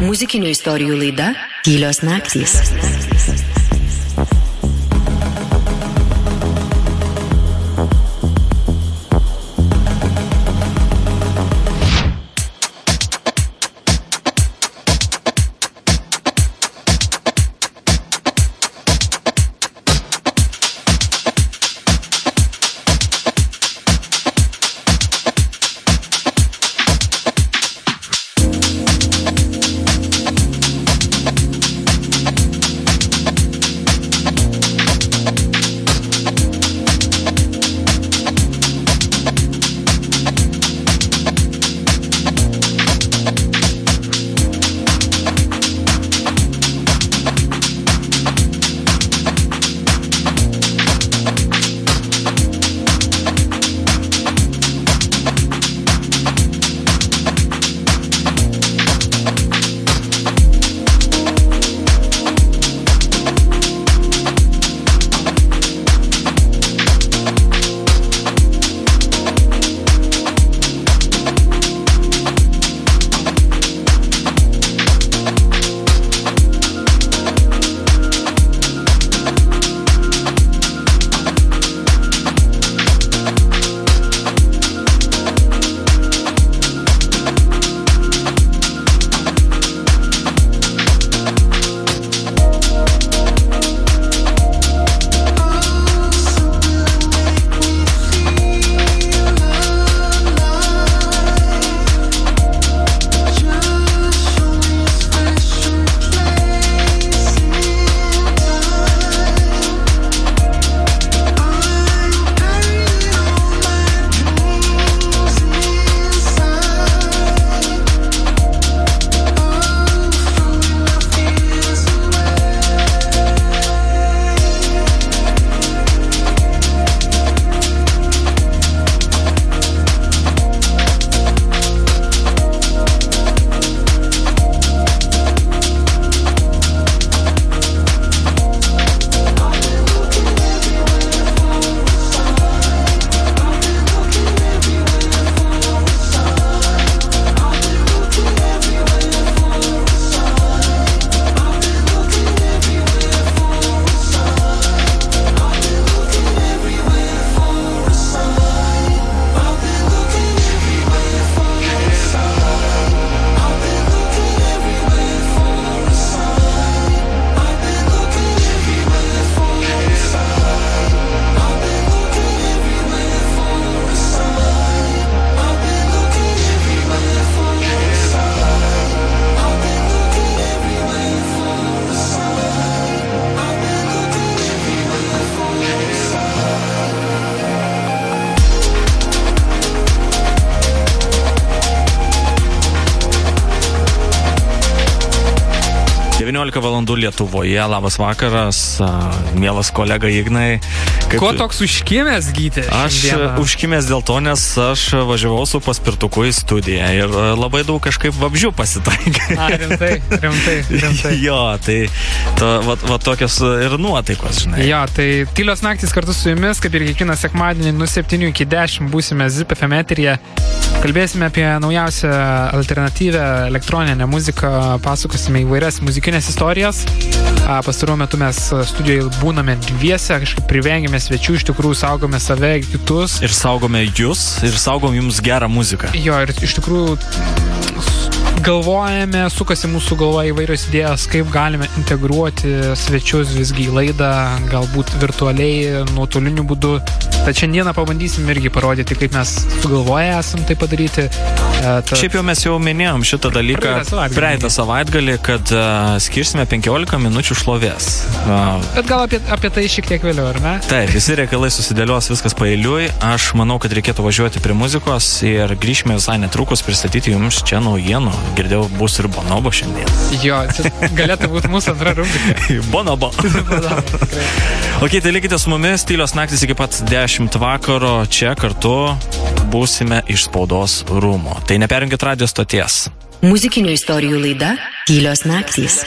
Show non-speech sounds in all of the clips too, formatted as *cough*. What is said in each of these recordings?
Muzikinių istorijų laida Tylios naktys. valandų Lietuvoje. Labas vakaras, mielas kolega Ignai. Kaip Ko toks užkimęs gyti? Aš užkimęs dėl to, nes aš važiavau su paspirtuku į studiją ir labai daug kažkaip vabžių pasitaikė. Rimtai, rimtai, rimtai. *laughs* jo, tai to, va, va tokios ir nuotaikos, žinai. Jo, tai tylios naktys kartu su jumis, kaip ir kiekvieną sekmadienį, nuo 7 iki 10 būsime Zip FM eteryje. Kalbėsime apie naujausią alternatyvę elektroninę muziką, pasakosime įvairias muzikinės istorijas. Pastaruoju metu mes studijoje būname dviese, kažkaip privengėme svečių, iš tikrųjų saugome save, kitus. Ir saugome jūs, ir saugom jums gerą muziką. Jo, ir iš tikrųjų galvojame, sukasi mūsų galva įvairios idėjos, kaip galime integruoti svečius visgi į laidą, galbūt virtualiai, nuotoliniu būdu. Tad šiandieną pabandysim irgi parodyti, kaip mes sugalvoję esam tai padaryti. E, ta- Šiaip jau mes jau minėjom šitą dalyką Praeitą savaitgalį. kad uh, skirsime 15 minučių šlovės. Uh, Bet gal apie, apie tai šiek tiek vėliau, ar ne? Taip, visi reikalai susidėlios viskas pailiui. Aš manau, kad reikėtų važiuoti prie muzikos ir grįžime visai netrukus pristatyti jums čia naujienų. Girdėjau, bus ir Bonobo šiandien. Jo, galėtų būti mūsų antra rubrika. *laughs* Bonobo. *laughs* ok, tai likite su mumis, tylios naktis iki pat 10 vakaro. Čia kartu būsime iš spaudos rūmų. Tai neperinkit radio stoties. Muzikinių istorijų laida Tylios naktys.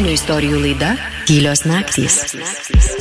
Muzikinių istorijų laida Tylios naktys. Tylios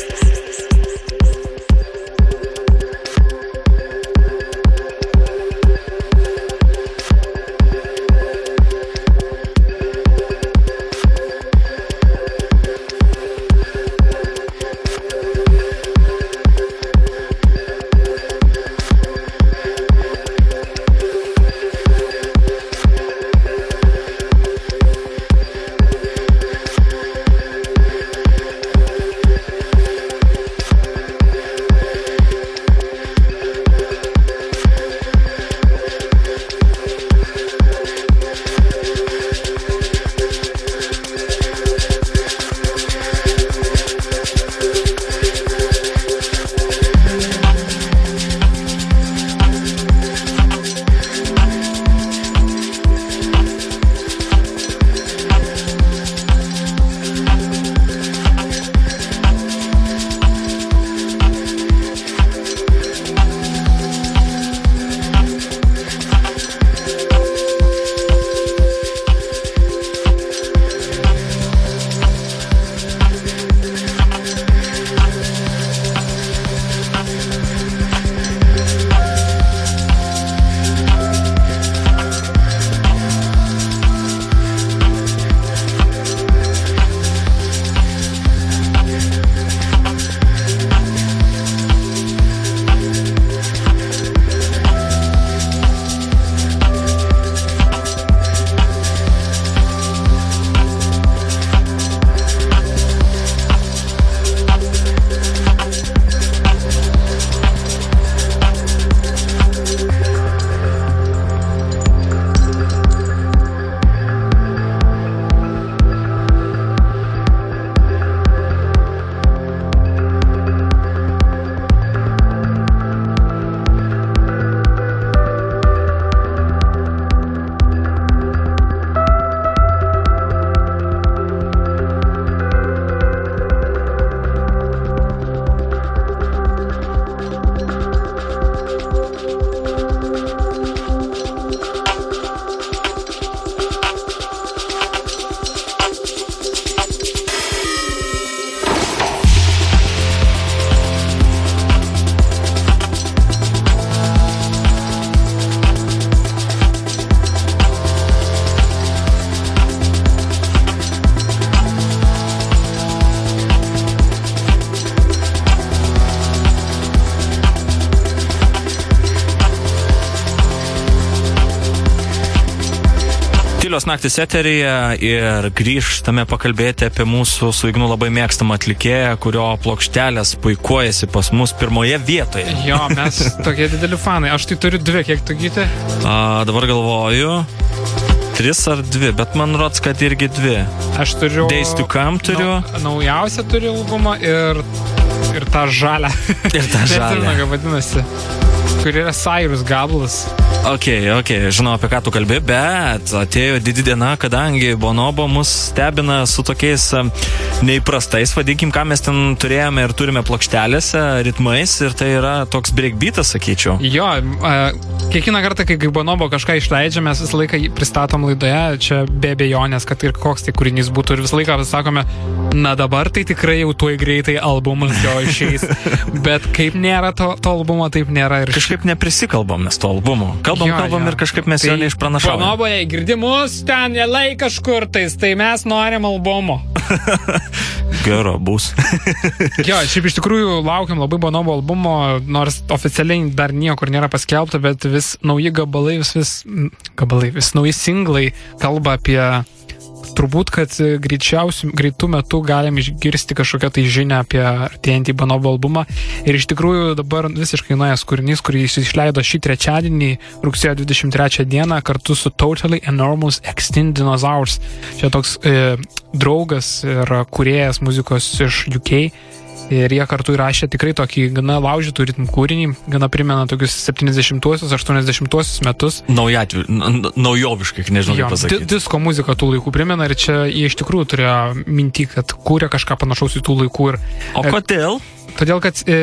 naktis eteryje ir grįžtame pakalbėti apie mūsų su Ignu labai mėgstamą atlikėją, kurio plokštelės puikuojasi pas mus pirmoje vietoje. Jo, mes tokie dideli fanai. Aš tai turiu dvi, kiek tu gyti? A, dabar galvoju, tris ar dvi, bet man rods, kad irgi dvi. Aš turiu. Days to Come turiu. Nau, naujausią turiu albumą ir, ir tą žalę. Ir tą *laughs* žalią. Nežinau, kaip vadinasi. Kur yra Cyrus gabalas. Ok, ok, žinau apie ką tu kalbi, bet atėjo didi diena, kadangi Bonobo mus stebina su tokiais em, neįprastais, vadinkim, ką mes ten turėjome ir turime plokštelėse, ritmais ir tai yra toks breakbeatas, sakyčiau. Jo, a, kiekvieną kartą, kai Bonobo kažką išleidžia, mes visą laiką pristatom laidoje, čia be abejonės, kad ir koks tai kūrinys būtų ir visą laiką sakome, na dabar tai tikrai jau tuoj greitai albumas jo išeis. *laughs* Bet kaip nėra to, to albumo, taip nėra ir Kažkaip neprisikalbam mes to albumo. Kalbam, Jo, kalbam jo. ir kažkaip mes jo neišpranašavome. Bonoboje girdimus ten vėlai kažkur tais, tai mes norim albumo. *laughs* Gero bus. *laughs* Jo, šiaip iš tikrųjų laukiam labai Bonobo albumo, nors oficialiai dar niekur nėra paskelbta, bet vis nauji gabalai, vis, vis gabalai, vis nauji singlai kalba apie turbūt, kad greičiausių, greitų metų galim išgirsti kažkokią tai žinią apie artėjantį Bonobo albumą. Ir iš tikrųjų dabar visiškai naujas kūrinys, kurį jis išleido šį trečiadienį, rugsėjo 23 dieną, kartu su Totally Enormous Extinct Dinosaurs. Čia toks e, draugas ir kuriejas muzikos iš UK. Ir jie kartu įrašė tikrai tokį gana laužytų ritmų kūrinį, gana primena tokius 70-uosius, 80-uosius metus. Naujatvių, naujoviškai, nežinau Jo, kaip di pasakyti. disko muzika tų laikų primena ir čia jie iš tikrųjų turėjo mintį, kad kūrė kažką panašaus į tų laikų. Ir, O kodėl? todėl, kad e,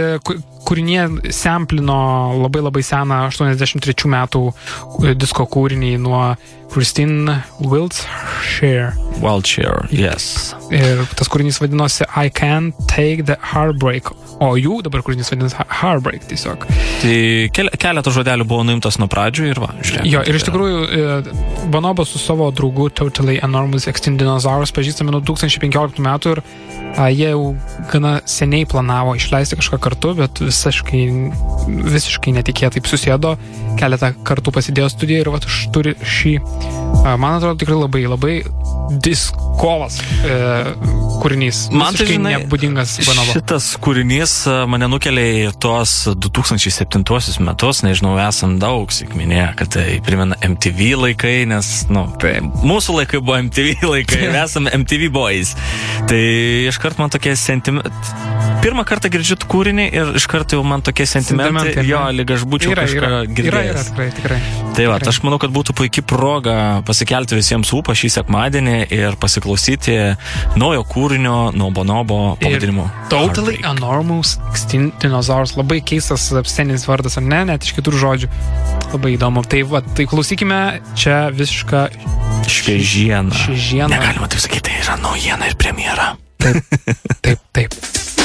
kūrinė semplino labai labai seną 83 metų e, disko kūrinį nuo Christine Wiltshire. Wildshare, yes. Ir tas kūrinys vadinosi I Can't Take the Heartbreak. O jų dabar kūrinys vadinasi Heartbreak tiesiog. Tai kel, keletą žodelių buvo nuimtas nuo pradžių ir va, žiūrėk. Jo, ir iš tikrųjų e, Bonobo su savo draugu Totally Enormous Extinct Dinosaurs pažįstami nuo 2015 metų ir a, jie jau gana seniai planavo išleisti kažką kartu, bet visiškai, visiškai netikėtai susėdo, keletą kartų pasidėjo studiją ir va, turi šį, man atrodo, tikrai labai, labai diskovas e, kūrinys. Man tai, žinai, nebūdingas Bonobo. šitas kūrinys a, mane nukelia į tuos 2007 metus, nežinau, esam daug sėkminėje, kad tai primena MTV laikai, nes, nu, Taip. mūsų laikai buvo MTV laikai, *laughs* ir esame MTV boys. Tai iškart man tokie sentimentai. Pirmą kartą girdžiu kūrinį ir iš karto jau man tokie sentimentai, Sentimentai, jo, lyg aš būčiau Yra, kažką yra, yra, girdėjęs. yra, tikrai, tikrai. Tai va, Tikrai. aš manau, kad būtų puikia proga pasikelti visiems ūpą šį sekmadienį ir pasiklausyti naujo kūrinio nuo Bonobo pavadinimu. Totally. Enormous Extinct Dinosaurs. Labai keistas sceninis vardas, ar ne? Net iš kitų žodžių. Labai įdomu. Tai va, tai klausykime čia visišką Šviežiena. šviežieną. Negalima taip sakyti, tai yra naujiena ir premjera. Taip, taip. Zip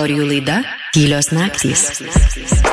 istorijų laida Tylios naktys.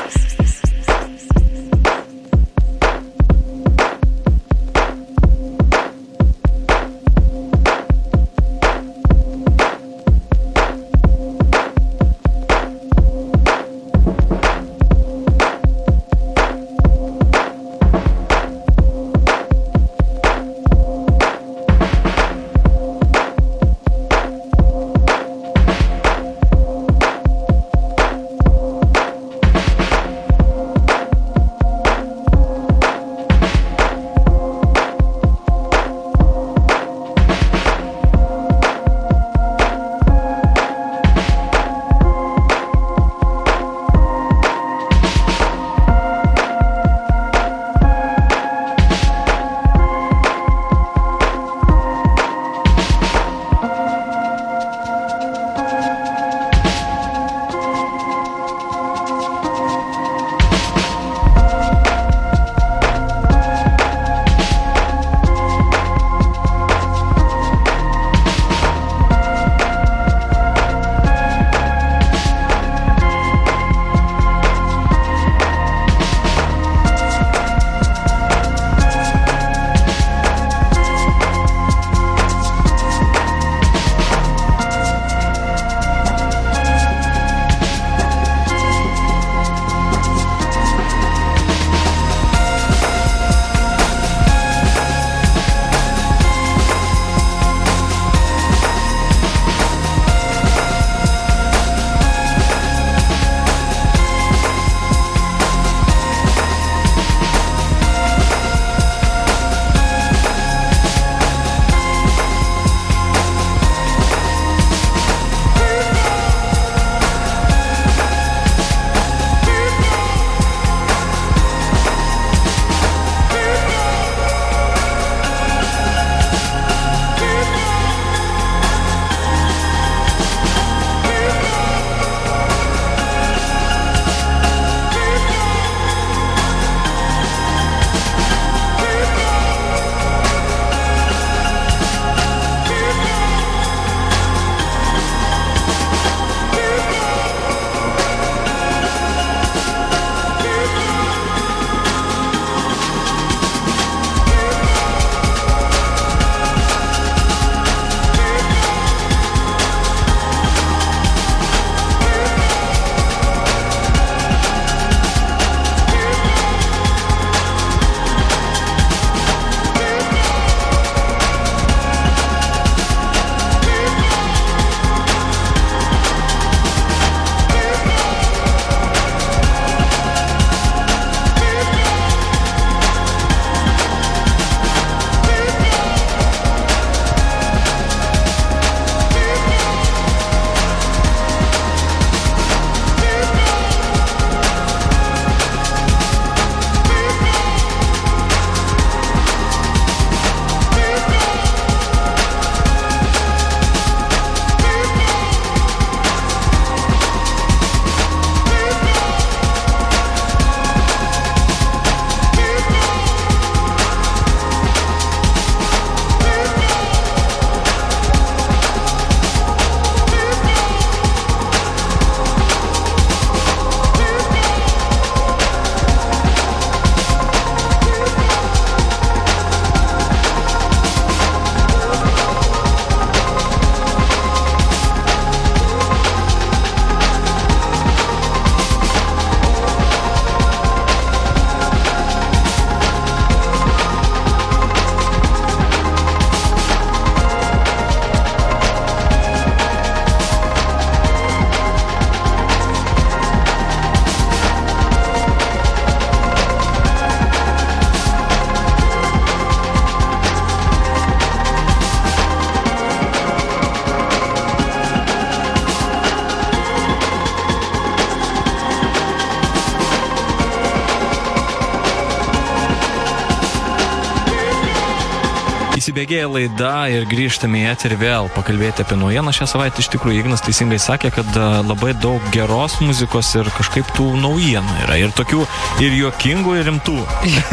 Įsibėgėja laida ir grįžtame į eterį vėl pakalbėti apie naujieną šią savaitę. Iš tikrųjų, Ignas teisingai sakė, kad a, labai daug geros muzikos ir kažkaip tų naujienų yra. Ir tokių ir juokingų, ir rimtų.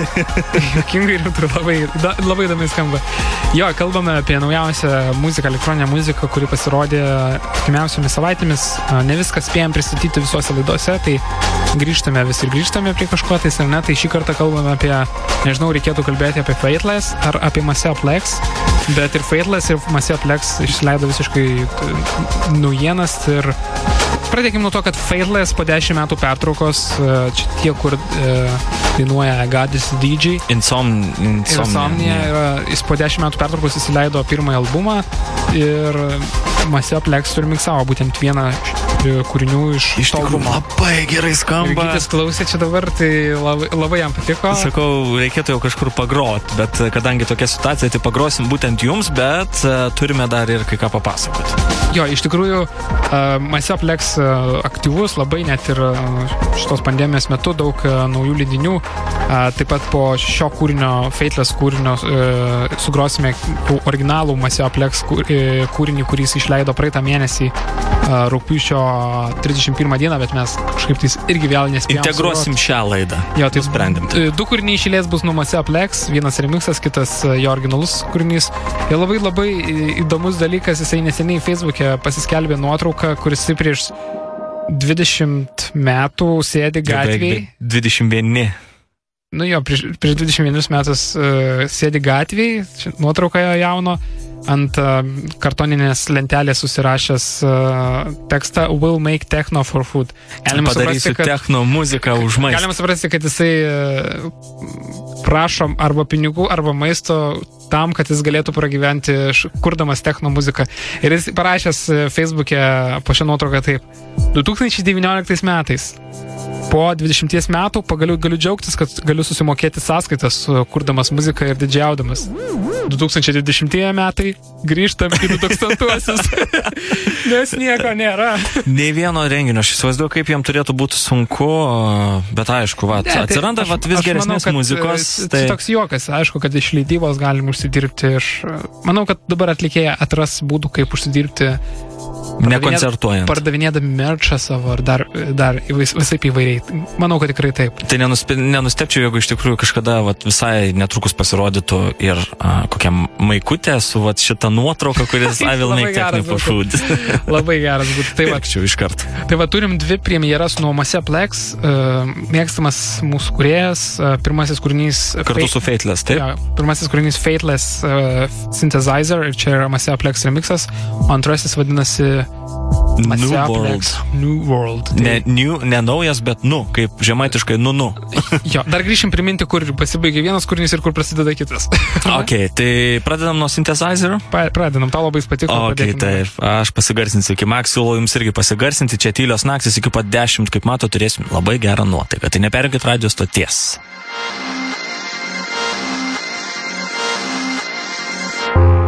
*laughs* Jokingai ir tai labai, da, labai įdomiai skamba. Jo, kalbame apie naujausią muziką, elektroninę muziką, kuri pasirodė artimiausiomis savaitėmis. A, Ne viską spėjom pristatyti visose laidose, tai grįžtame vis ir grįžtame prie kažko tais ar ne. Tai šį kartą kalbame apie, nežinau, reikėtų kalbėti apie Fateless ar apie Maseo Plex. Bet ir Fateless, ir Maseo Plex išleido visiškai t- naujienas ir Pradėkime nuo to, kad Fateless po 10 metų pertraukos, e, čia tie, kur e, dainuoja Gadis DJ, Insom, insomnia. Insomnia, yra, jis po 10 metų pertraukos įsileido pirmąjį albumą ir Maseo Plex surmiksavo būtent vieną e, kūrinių iš, Iš tikrųjų labai gerai skamba. Gytis klausė čia dabar, tai labai, labai jam patiko. Sakau, reikėtų jau kažkur pagrot, bet e, kadangi tokia situacija, tai pagrosim būtent jums, bet e, turime dar ir kai ką papasakoti. Jo, iš tikrųjų, uh, Maseplex uh, aktyvus labai net ir uh, šitos pandemijos metu daug uh, naujų leidinių. Uh, taip pat po šio kūrinio, Fateless kūrinio, uh, sugrosime originalų Maseplex kūrinį, kurį jis išleido praeitą mėnesį, uh, rūpiučio 31 dieną, bet mes kažkaip tais irgi vėl nespėjome. Integruosim šią laidą. Jo, tai Nusprendėm. e, Du kūriniai išėlės bus nuomose Plex, vienas remixas, kitas e, jo originalus kūrinys. Ir labai labai e, įdomus dalykas, jisai neseniai Facebook'e pasiskelbė nuotrauką, kuris prieš 20 metų sėdi gatvėje. 21. Nu jo, prieš, prieš 21 metus uh, sėdi gatvėje, nuotraukoje jauno, ant kartoninės lentelės susirašęs tekstą Will make techno for food. Galima Padarysiu suprasti, kad- techno muziką už maistą. Galima suprasti, kad jisai prašom arba pinigų, arba maisto tam, kad jis galėtų pragyventi kurdamas techno muziką. Ir jis parašęs e, Facebook'e po šią nuotrauką taip. 2019 metais. Po 20 metų pagaliau galiu džiaugtis, kad galiu susimokėti sąskaitas, e, kurdamas muziką ir didžiaudamas. 2020 metai grįžtam į 2000-uosius. *laughs* Nes nieko nėra. Nei vieno renginio, aš įsivaizduoju, kaip jam turėtų būti sunku, bet aišku, va, Ne, tai atsiranda aš- vat, vis aš manau, geresnės kad, muzikos. e, Tai... Toks juokas, aišku, kad iš leidybos galim užsidirbti iš... Manau, kad dabar atlikėja atras būdų, kaip užsidirbti. Nekoncertuojant. Pardavinėdami merčą savo ar dar, dar vis, visai įvairiai. Manau, kad tikrai taip. Tai nenuspe, nenustepčiau, jeigu iš tikrųjų kažkada vat, visai netrukus pasirodytų ir a, kokia maikutė su vat, šita nuotrauka, kuris *laughs* I will Labai make geras techno for būtų. food. *laughs* Labai geras būtų. Tai va, iš karto. tai va turim dvi premjeras nuo Mase Plex. Uh, mėgstamas mūsų kuriejas. Uh, pirmasis kūrinys. Kartu su Fateless, taip? Ja, pirmasis kūrinys Fateless uh, Synthesizer ir čia yra Maseo Plex remixas, o antrasis vadinasi New World. New World. Ne, Tai, new, ne naujas, bet nu, kaip žemaitiškai, nu, nu. *laughs* jo, dar grįšim priminti, kur pasibaigia vienas kūrinys ir kur prasideda kitas. *laughs* ok, tai pradedam nuo synthesizer. Pa- Pradedam, tau labai patiko. Ok, pradėkim. taip, aš pasigarsinsiu iki Max, siūlau jums irgi pasigarsinti, čia tylios naktis iki pat 10, kaip mato, turėsim labai gerą nuotaiką. Tai neperkit radio stoties. I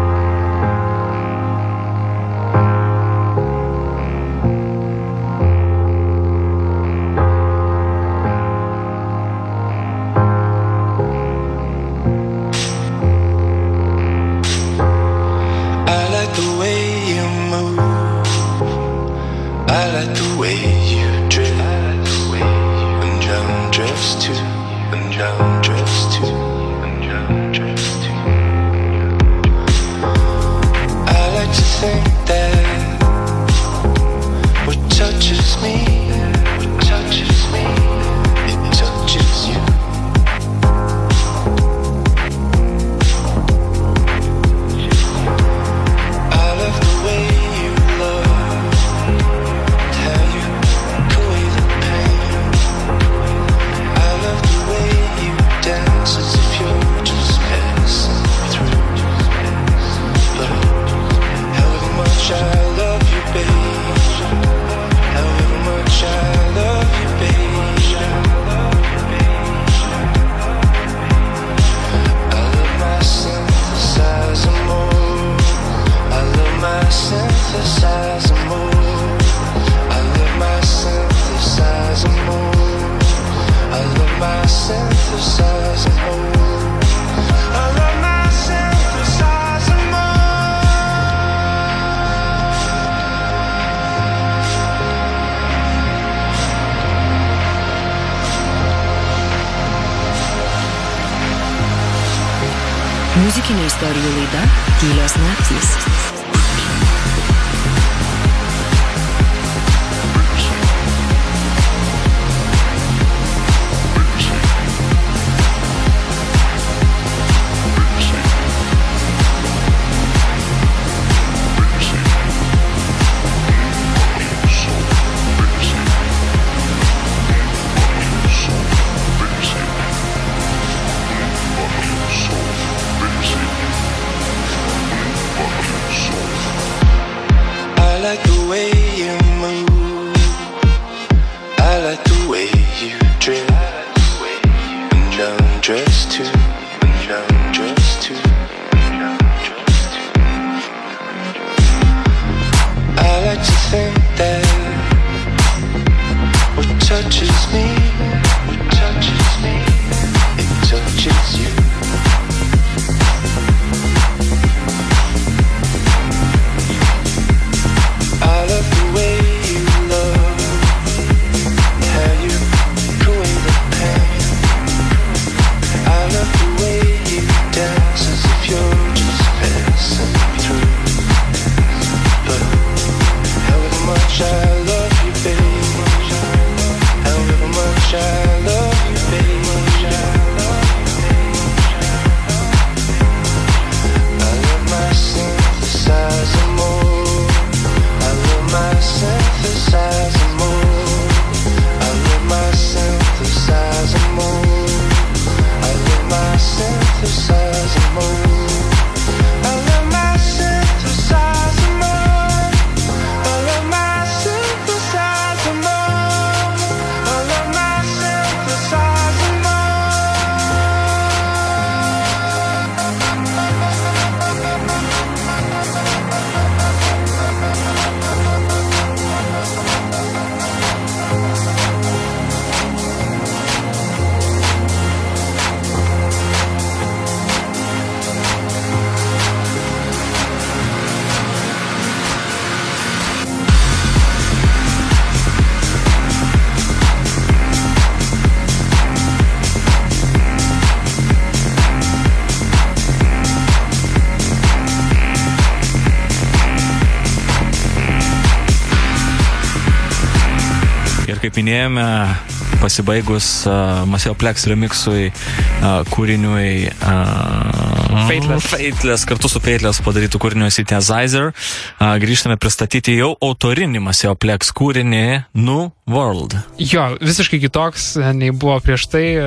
Ir kaip minėjome, pasibaigus uh, Maseoplex remixui, uh, kūriniui uh, Fateless. Fateless kartu su Fateless padarytų kūriniu Synthesizer, uh, grįžtame pristatyti jau autorinį Maseoplex kūrinį Nu World. Jo, visiškai kitoks nei buvo prieš tai, e,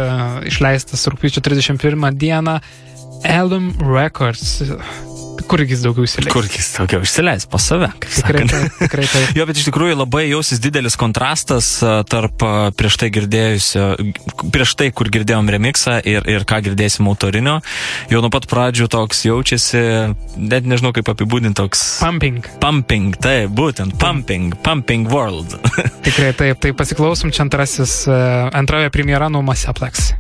išleistas rūpiučio 31 dieną. Elm Records. Kur jis daugiau įsileis? Kur jis daugiau išsileis pas save, Tikrai taip, tikrai taip. *laughs* Jo, bet iš tikrųjų labai jausis didelis kontrastas tarp prieš tai girdėjusio, prieš tai, kur girdėjom remixą ir, ir ką girdėsim autorinio. Jau nuo pat pradžių toks jaučiasi, net nežinau kaip apibūdinti, toks Pumping. pumping, tai būtent pumping, pumping world. *laughs* Tikrai taip. Tai pasiklausom čia antrasis, antroje premjera nuo Maseplex.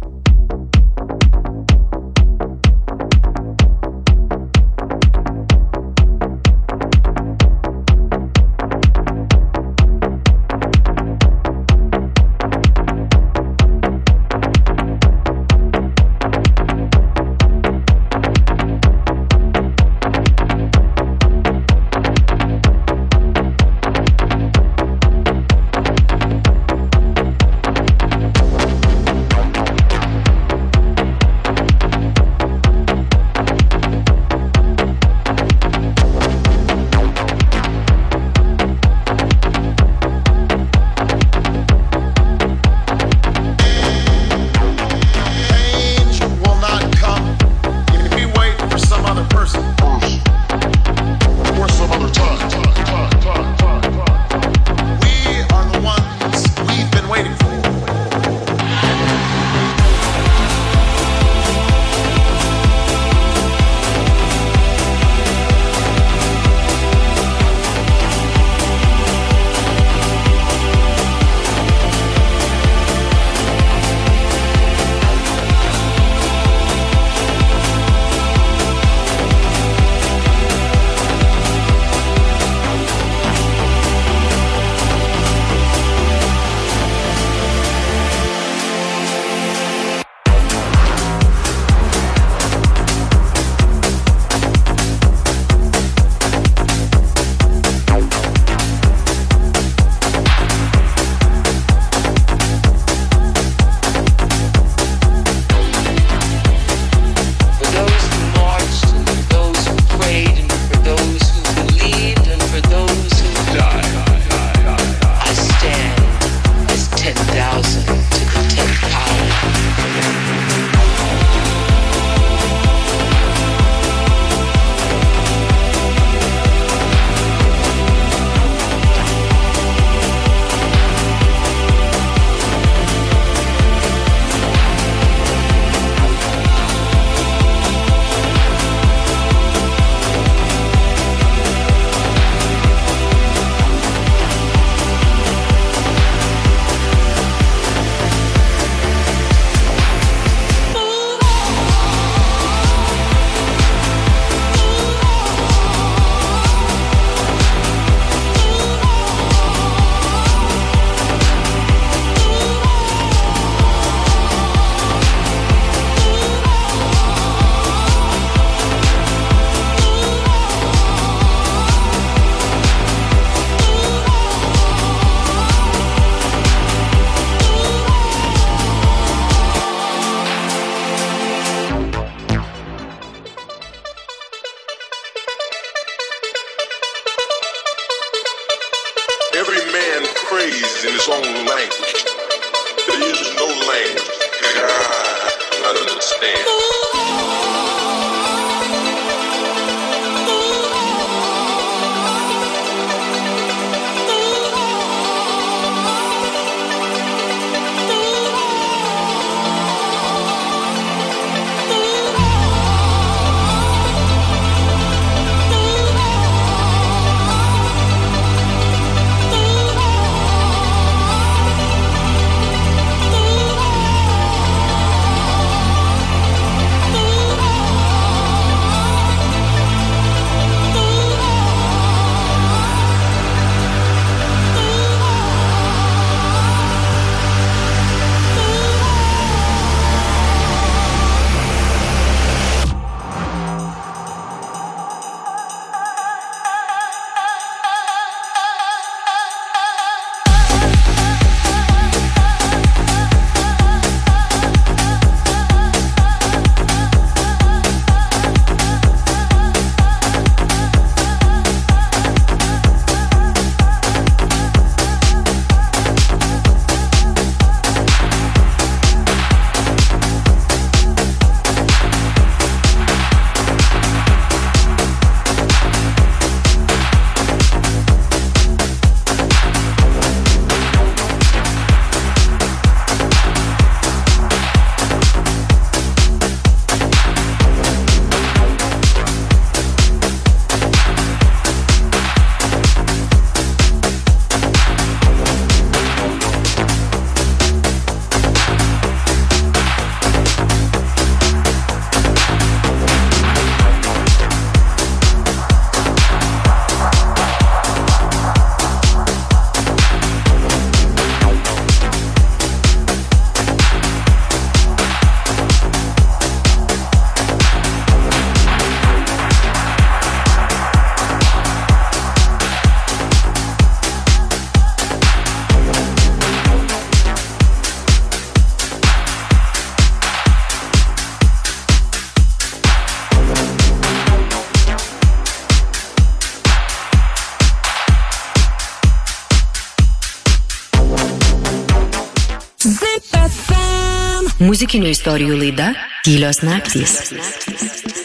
Muzikinių istorijų laida Tylios naktys.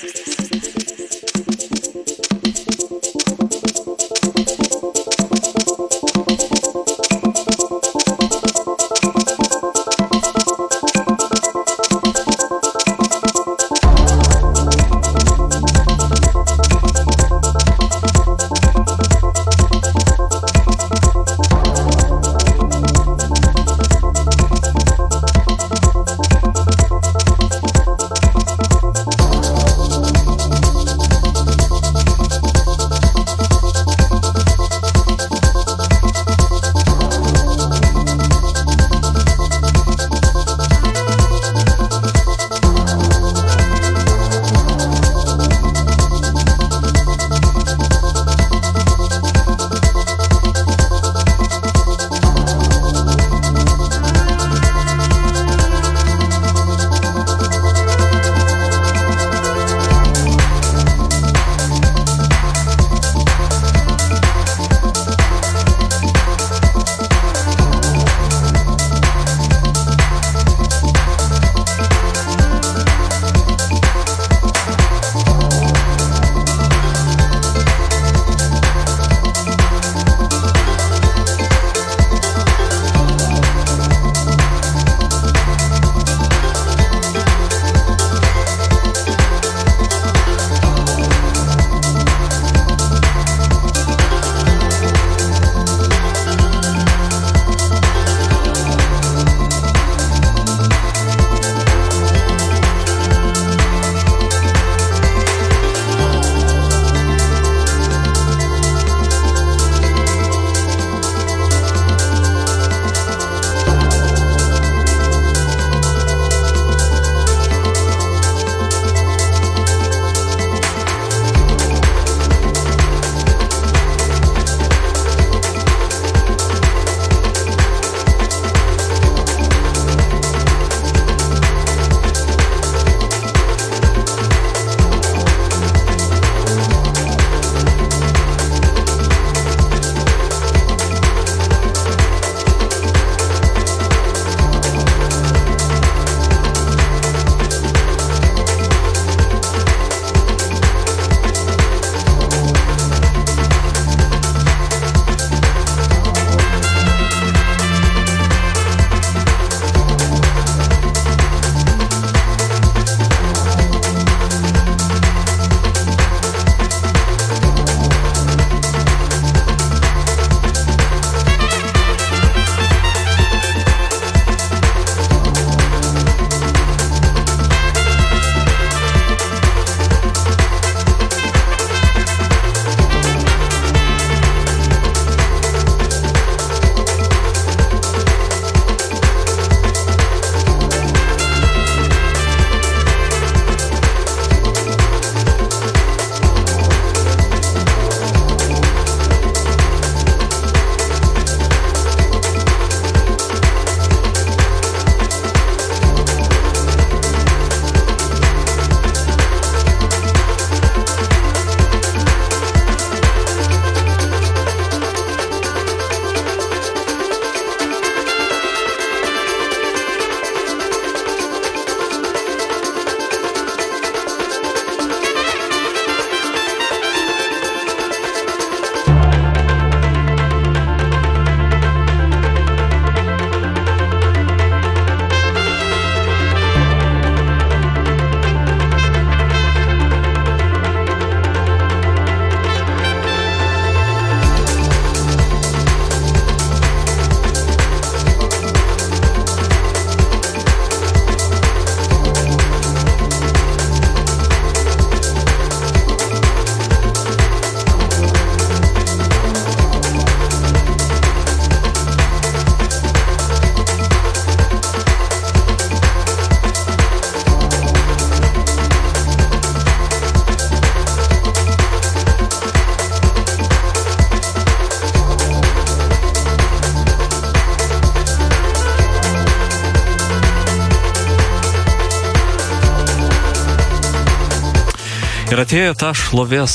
Atėjo ta šlovės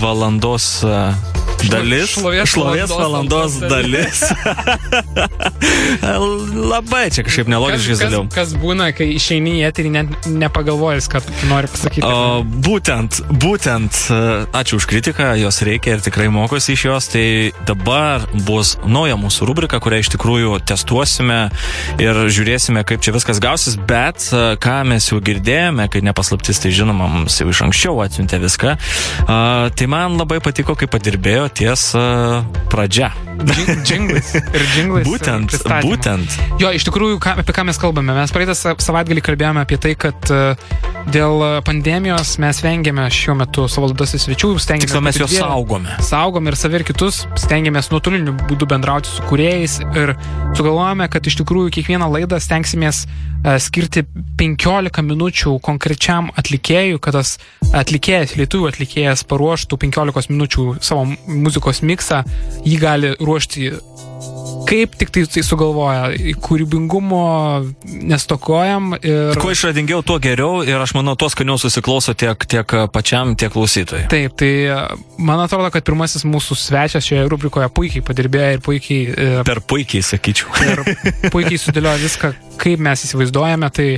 valandos dalis. šlovės šlovės valandos valandos dalis. *laughs* Labai čia kažkaip nelogiškai kas, zaliau. kas būna, kai išeini į eterį, net nepagalvojęs, kad nori pasakyti. O, būtent, būtent, e, ačiū už kritiką, jos reikia ir tikrai mokosi iš jos. Tai dabar bus nauja mūsų rubrika, kurią iš tikrųjų testuosime ir žiūrėsime, kaip čia viskas gausis. Bet e, ką mes jau girdėjome, kai nepaslaptis, tai žinoma, mums jau iš anksčiau atsiuntė viską. A, Tai man labai patiko, kaip padirbėjo ties a, pradžia. Džing- Džinglais. Ir džinglais. Būtent, būtent. Jo, iš tikrųjų, ką, apie ką mes kalbame? Mes praeitą sa- savaitgalį kalbėjome apie tai, kad e, dėl pandemijos mes vengiame šiuo metu savo laidose svečių, stengiamės. Tiksliau, mes juos saugome. Saugom ir save ir kitus, stengiamės nuotoliniu būdu bendrauti su kuriejais ir sugalvojame, kad iš tikrųjų kiekvieną laidą stengsimės e, skirti 15 minučių konkrečiam atlikėjui, kad tas atlikėjas, lietuvių atlikėjas paruoštų 15 minučių savo muzikos miksą, jį gali ruošti kaip tik tai, tai sugalvoja. Kūrybingumo nestokojam ir... Kuo išradingiau, tuo geriau ir aš manau, tuos skaniau susiklauso tiek, tiek pačiam, tiek klausytojai. Taip, tai e, man atrodo, kad pirmasis mūsų svečias šioje rubrikoje puikiai padirbėjo ir puikiai, e, Per puikiai, sakyčiau. ir puikiai sudėliojo viską, kaip mes įsivaizduojame. Tai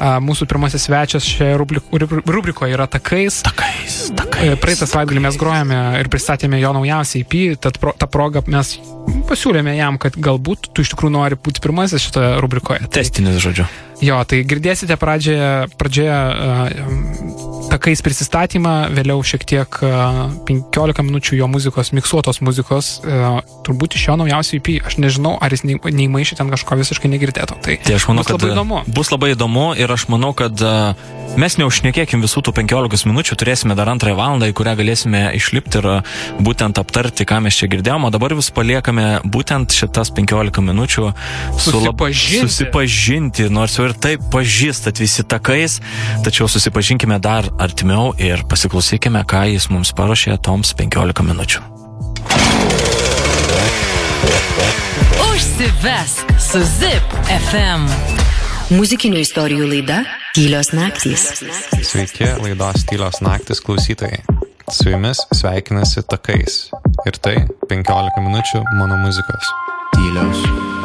a, mūsų pirmasis svečias šioje rubrik- rubri- rubrikoje yra Takais. Takais, E, takais. Praeitą savaitgalį mes grojame ir pristatėme jo naujausią IP, tad pro, tą progą mes pasiūlėme jam, kad galbūt tu iš tikrųjų nori būti pirmasis šitoje rubrikoje. Tai, Testinis, žodžiu. Jo, tai girdėsite pradžioje, pradžioje uh, takais prisistatymą, vėliau šiek tiek uh, 15 minučių jo muzikos, miksuotos muzikos, uh, turbūt iš jo naujausio IP. Aš nežinau, ar jis neįmaišė ten kažko visiškai negirdėto. Tai, Tai aš manau, bus kad labai įdomu. bus labai įdomu ir aš manau, kad mes neužnekėkim visų tų 15 minučių, turėsime dar antrąją valandą, į kurią galėsime išlipti ir būtent aptarti, ką mes čia girdėjome, o dabar vis paliekame būtent šitas 15 minučių su lab- Susipažinti. susipažinti, nors jau ir taip pažįstat visi takais, tačiau susipažinkime dar artimiau ir pasiklausykime, ką jis mums paruošė toms 15 minučių. Užsivesk su Zip FM. Muzikinių istorijų laida Tylios naktys. Sveiki, laidos tylios naktis klausytojai. Su jumis sveikinasi takais. Ir tai 15 minučių mano muzikos. Tylios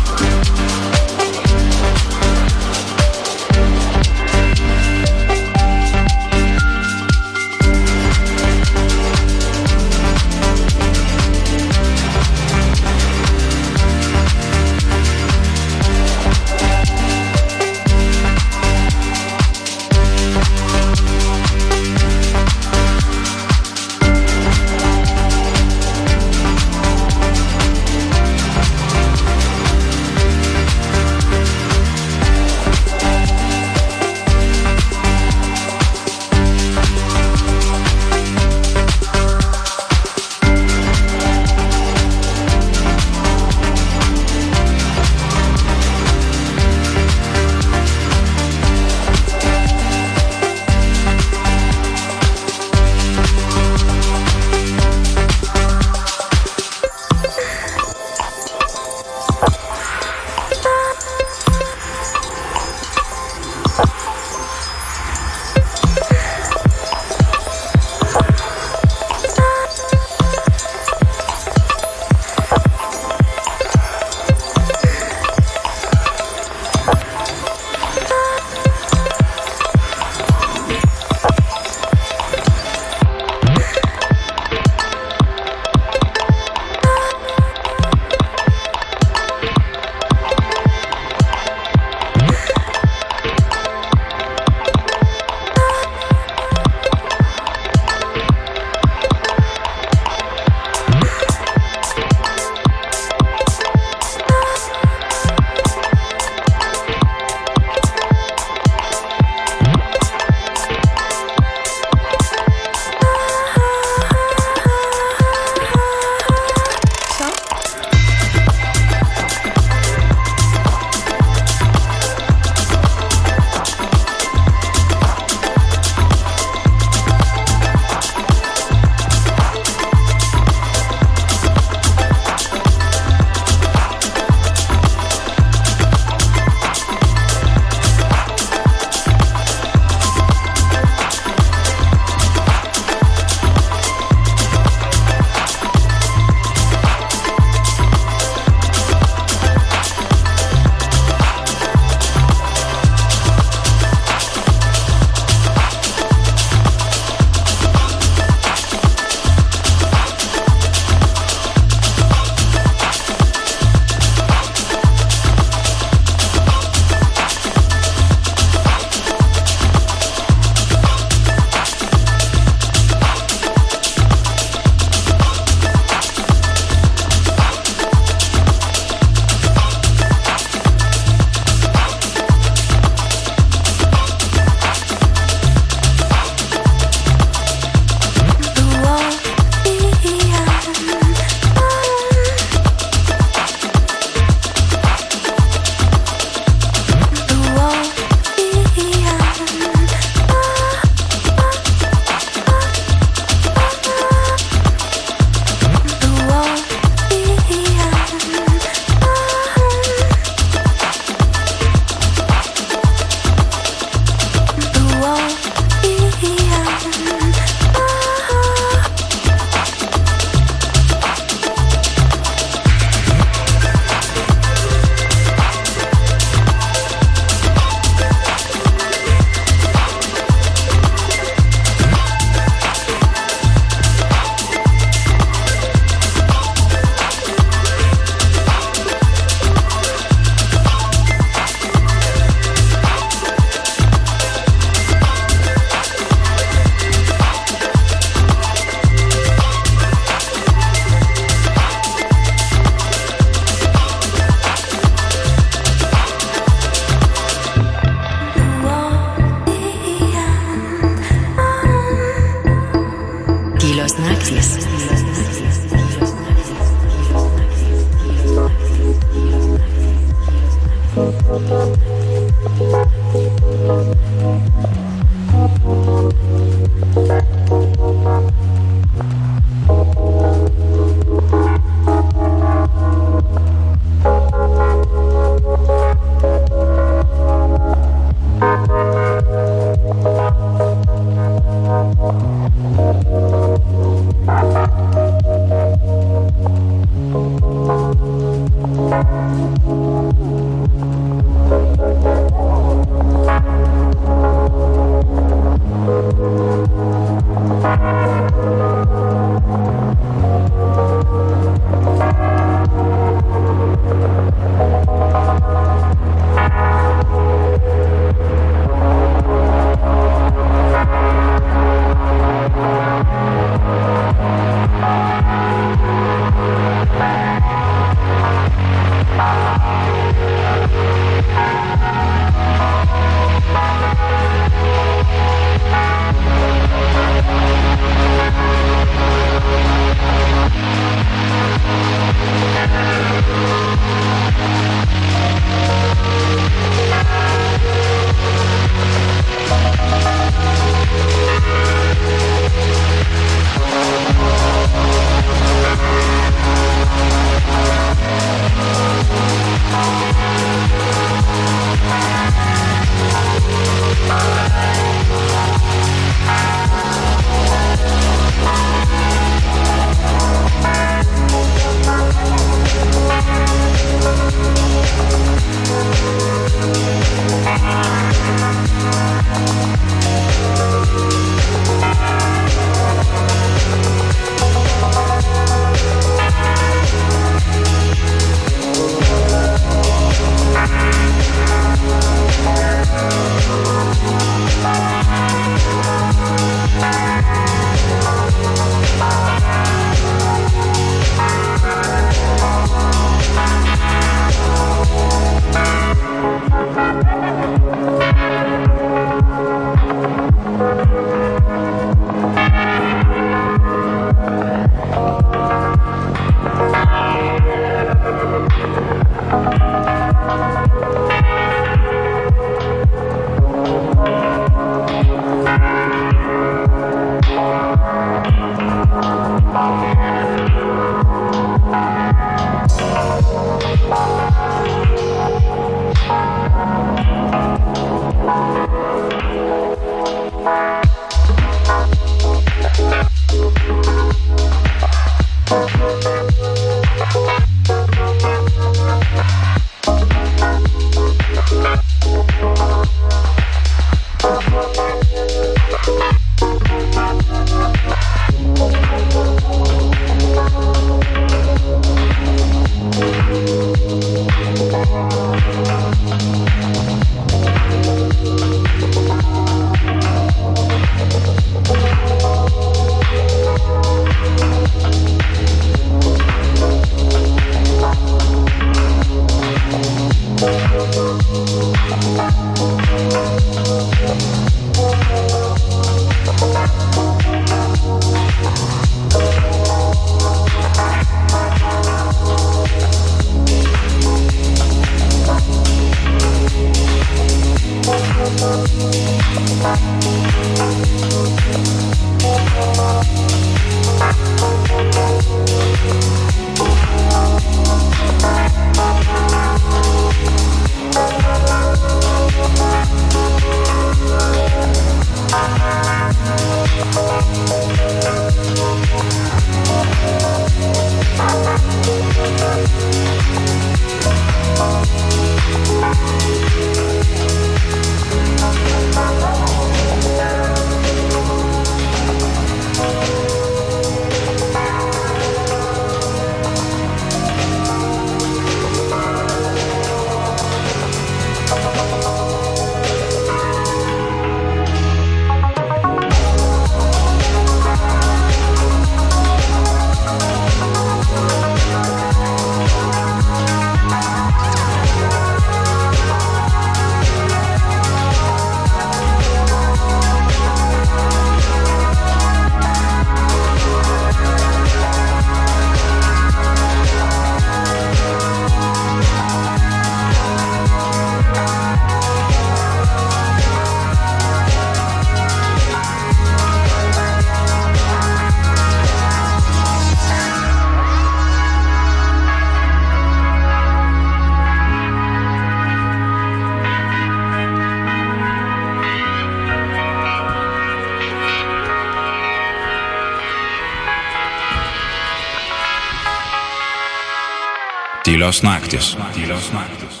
Tylios naktis. Tylios naktis.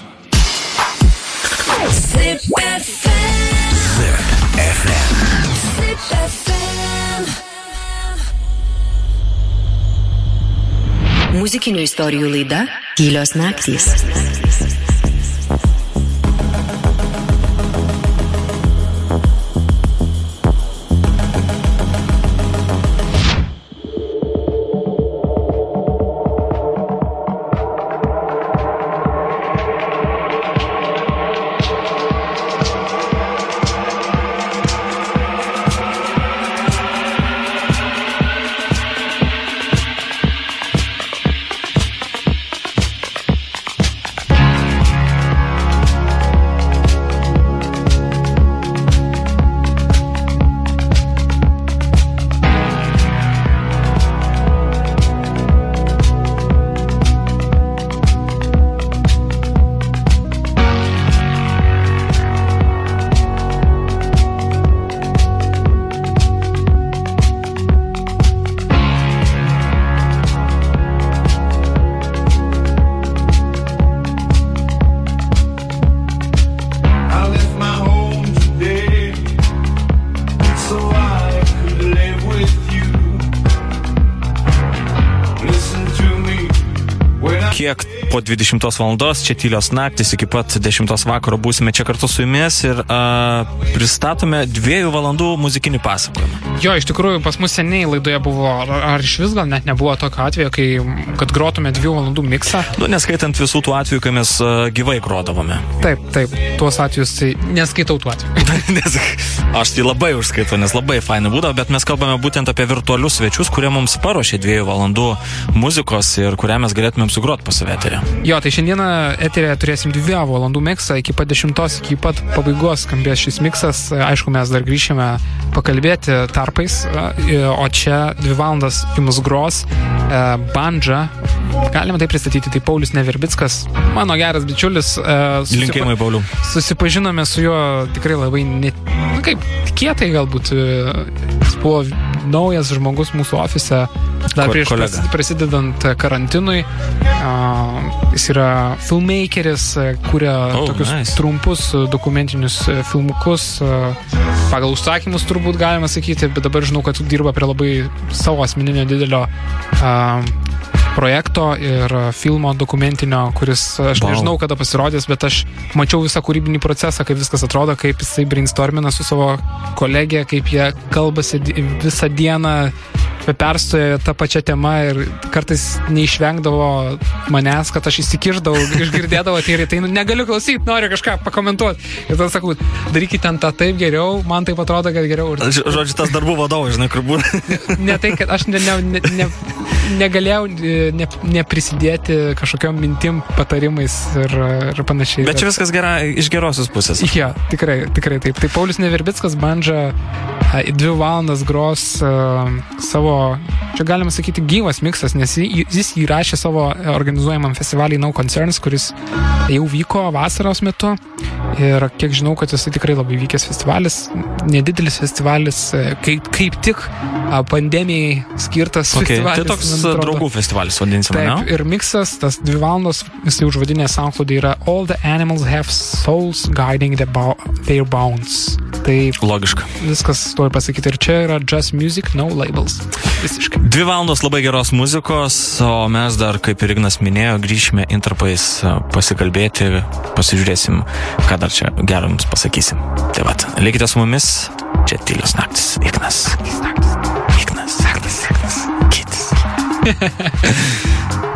Zip FM. Zip FM. Zip FM. Muzikinių istorijų laida Tylios naktys. I 20 valandos, čia tylios naktis, iki pat 10 vakaro būsime čia kartu su jumis ir a, pristatome dviejų valandų muzikinį pasakojimą. Jo, iš tikrųjų, pas mus seniai laidoje buvo, ar, iš vis gal net nebuvo tokio atvejo, kai, kad grotume dviejų valandų miksą. Nu, neskaitant visų tų atvejų, kai mes a, gyvai grodavome. Taip, taip, tuos atvejus, tai neskaitau tų atvejų. *laughs* nes aš tai labai užskaitau, nes labai fainai būdavo, bet mes kalbame būtent apie virtualius svečius, kurie mums paruošė dviejų valandų muzikos ir kurią mes galėtumėm sugroti pas save eterį. Jo, tai šiandieną eterėje turėsim dviejų valandų miksą, iki pat dešimtos, iki pat pabaigos skambės šis miksas. Aišku, mes dar grįšime pakalbėti tarpais, o čia dvi valandas jums gros e, bandža. Galima tai pristatyti, tai Paulius Neverbickas, mano geras bičiulis. e, susipa- Linkėjimai, Pauliu. Susipažinome su juo tikrai labai, net, nu kaip, kietai galbūt. Jis buvo naujas žmogus mūsų ofise, dar Ko- prieš kolega. prasi- prasidedant karantinui. A, Jis yra filmmakeris, kuria Oh, tokius nice. trumpus dokumentinius filmukus. e, Pagal užsakymus turbūt galima sakyti, bet dabar žinau, kad dirba prie labai savo asmeninio didelio a, projekto ir e, filmo dokumentinio, kuris aš Wow. nežinau, kada pasirodys, bet aš mačiau visą kūrybinį procesą, kaip viskas atrodo, kaip jisai brainstormina su savo kolegė, kaip jie kalbasi visą dieną, perstoja tą pačią temą ir kartais neišvengdavo manęs, kad aš įsikirdavau, išgirdėdavo tai ir tai, nu, negaliu klausyti, noriu kažką pakomentuoti. Ir tada sakau, darykit ten tą taip geriau, man taip atrodo, kad geriau. Ir Žodžiu, tas darbų vadovas, žinai, kur būna. *laughs* ne tai, kad aš ne, ne, ne, ne, negalėjau ne, neprisidėti kažkokiam mintim, patarimais ir, ir panašiai. Bet čia viskas gera, iš gerosios pusės. Jo, tikrai, tikrai taip. Tai Paulius Neverbickas bandža a, dvi valandas gros a, savo, čia galima sakyti, gyvas miksas, nes jis įrašė savo organizuojamam festivaliai No Concerns, kuris jau vyko vasaros metu. Ir kiek žinau, kad jisai tikrai labai vykęs festivalis, nedidelis festivalis, e, kaip, kaip tik a, pandemijai skirtas Okay, tai festivalis. toks man atrodo. draugų festivalis, vadinsime, Taip, ne? ir miksas, tas dvi valandos, jisai užvadinė SoundCloud yra All the animals have souls guiding the bou- their bounds. Tai Logiška. viskas to ir pasakyti. Ir čia yra just music, no labels. Visiškai. Dvi valandos labai geros muzikos, o mes dar, kaip ir Ignas minėjo, grįšime intarpais a, pasikalbėti, pasižiūrėsim, ką dar čia gero jums pasakysim. Tai vad, likite su mumis, čia tylios naktis, Ignas. Ignas. Ignas. Ignas. Kitas. *laughs*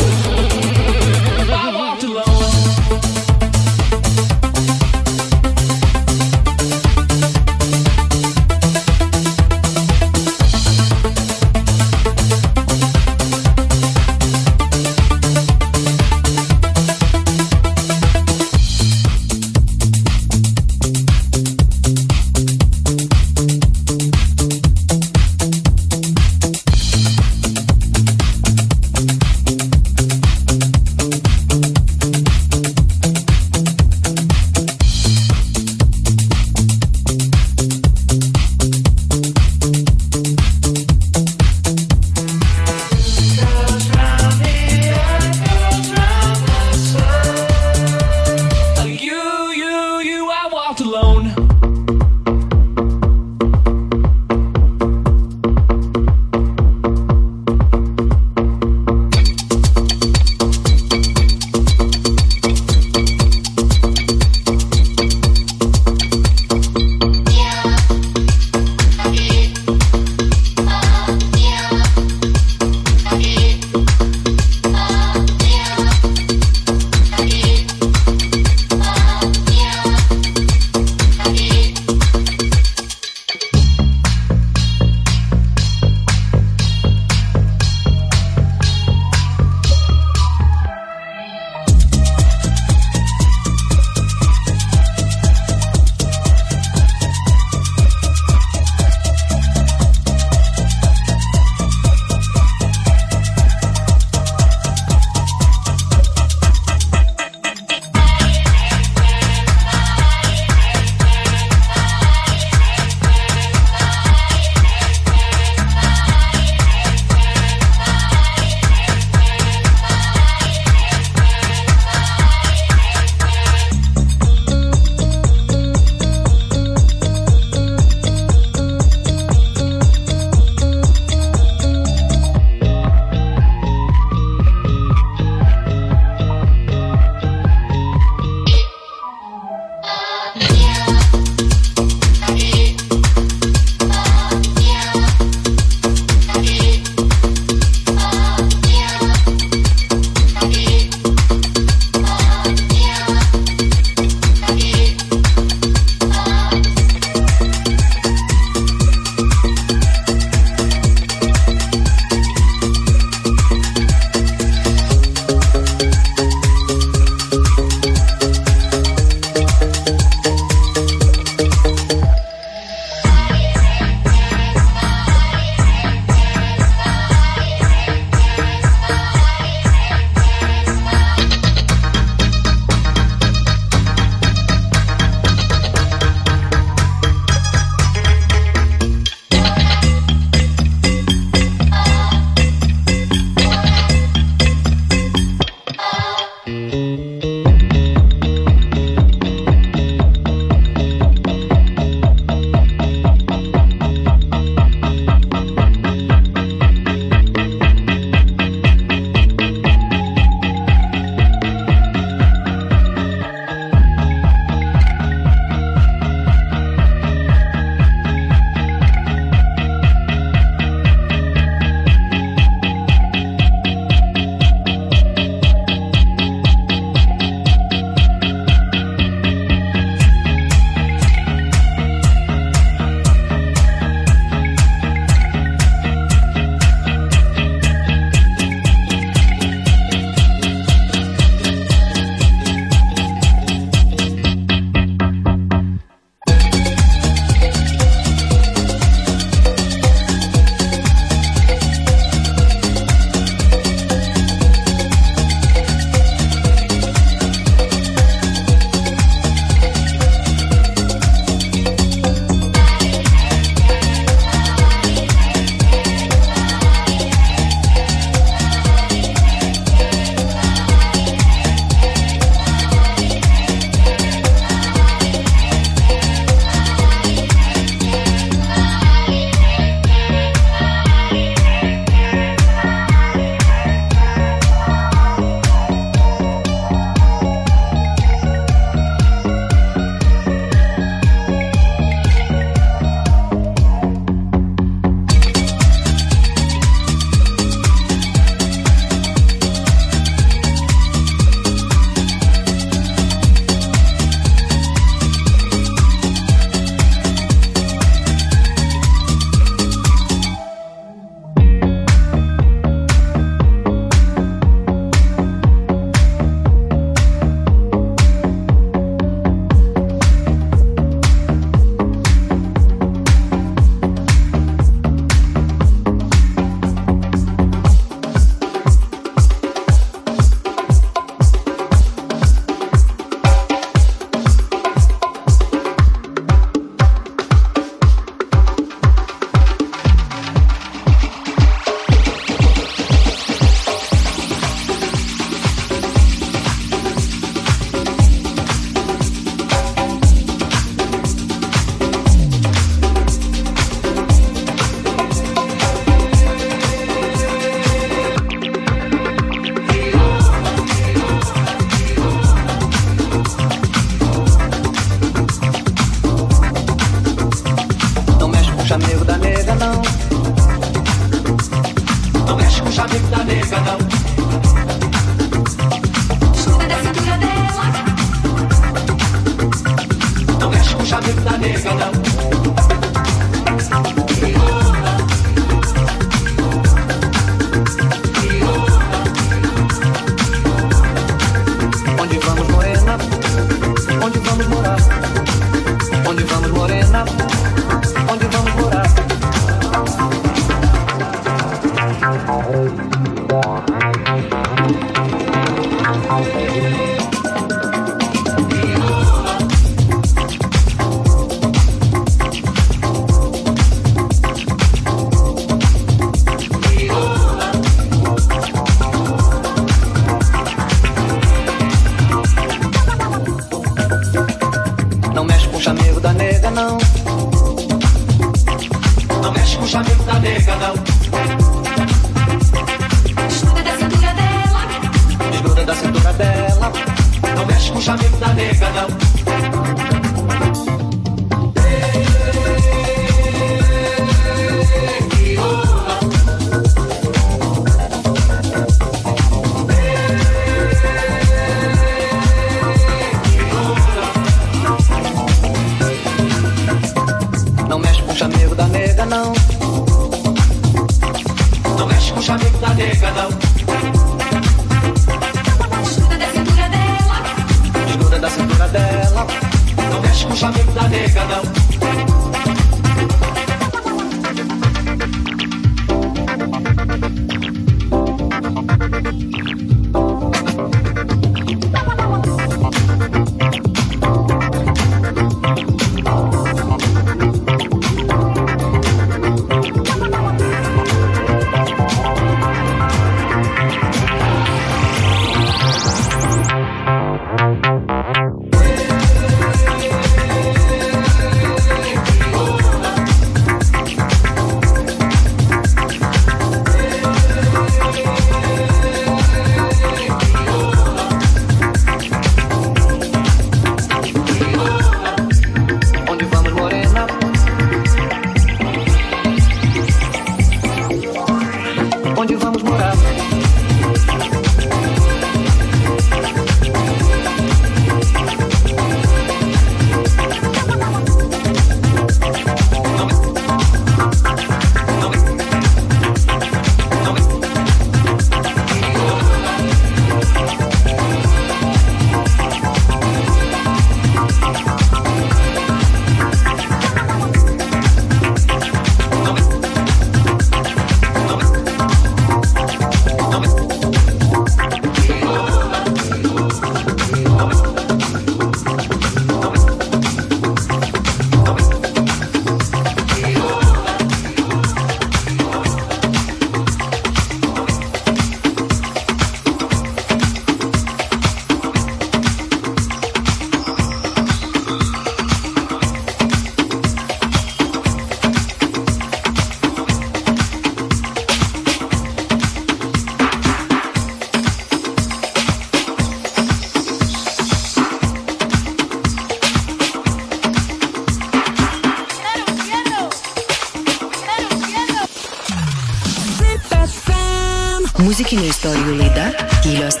Muzikinių istorijų laida Tylios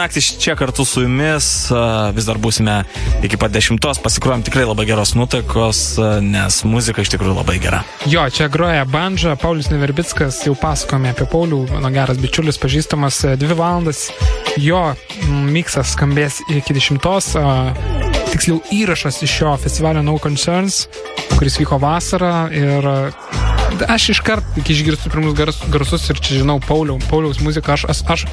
Naktys čia kartu su jumis, vis dar būsime iki pat dešimtos, pasikruojam tikrai labai geros nuotaikos, nes muzika iš tikrųjų labai gera. Jo, čia groja Bandža, Paulius Neverbickas, jau pasakome apie Paulių, mano geras bičiulis, pažįstamas dvi valandas. Jo miksas skambės iki dešimtos. Tiksliau įrašas iš šio festivalio No Concerns, kuris vyko vasarą ir aš iškart, kai išgirstu pirmus gars- garsus ir čia žinau Pauliau, Pauliaus muziką, aš, aš, aš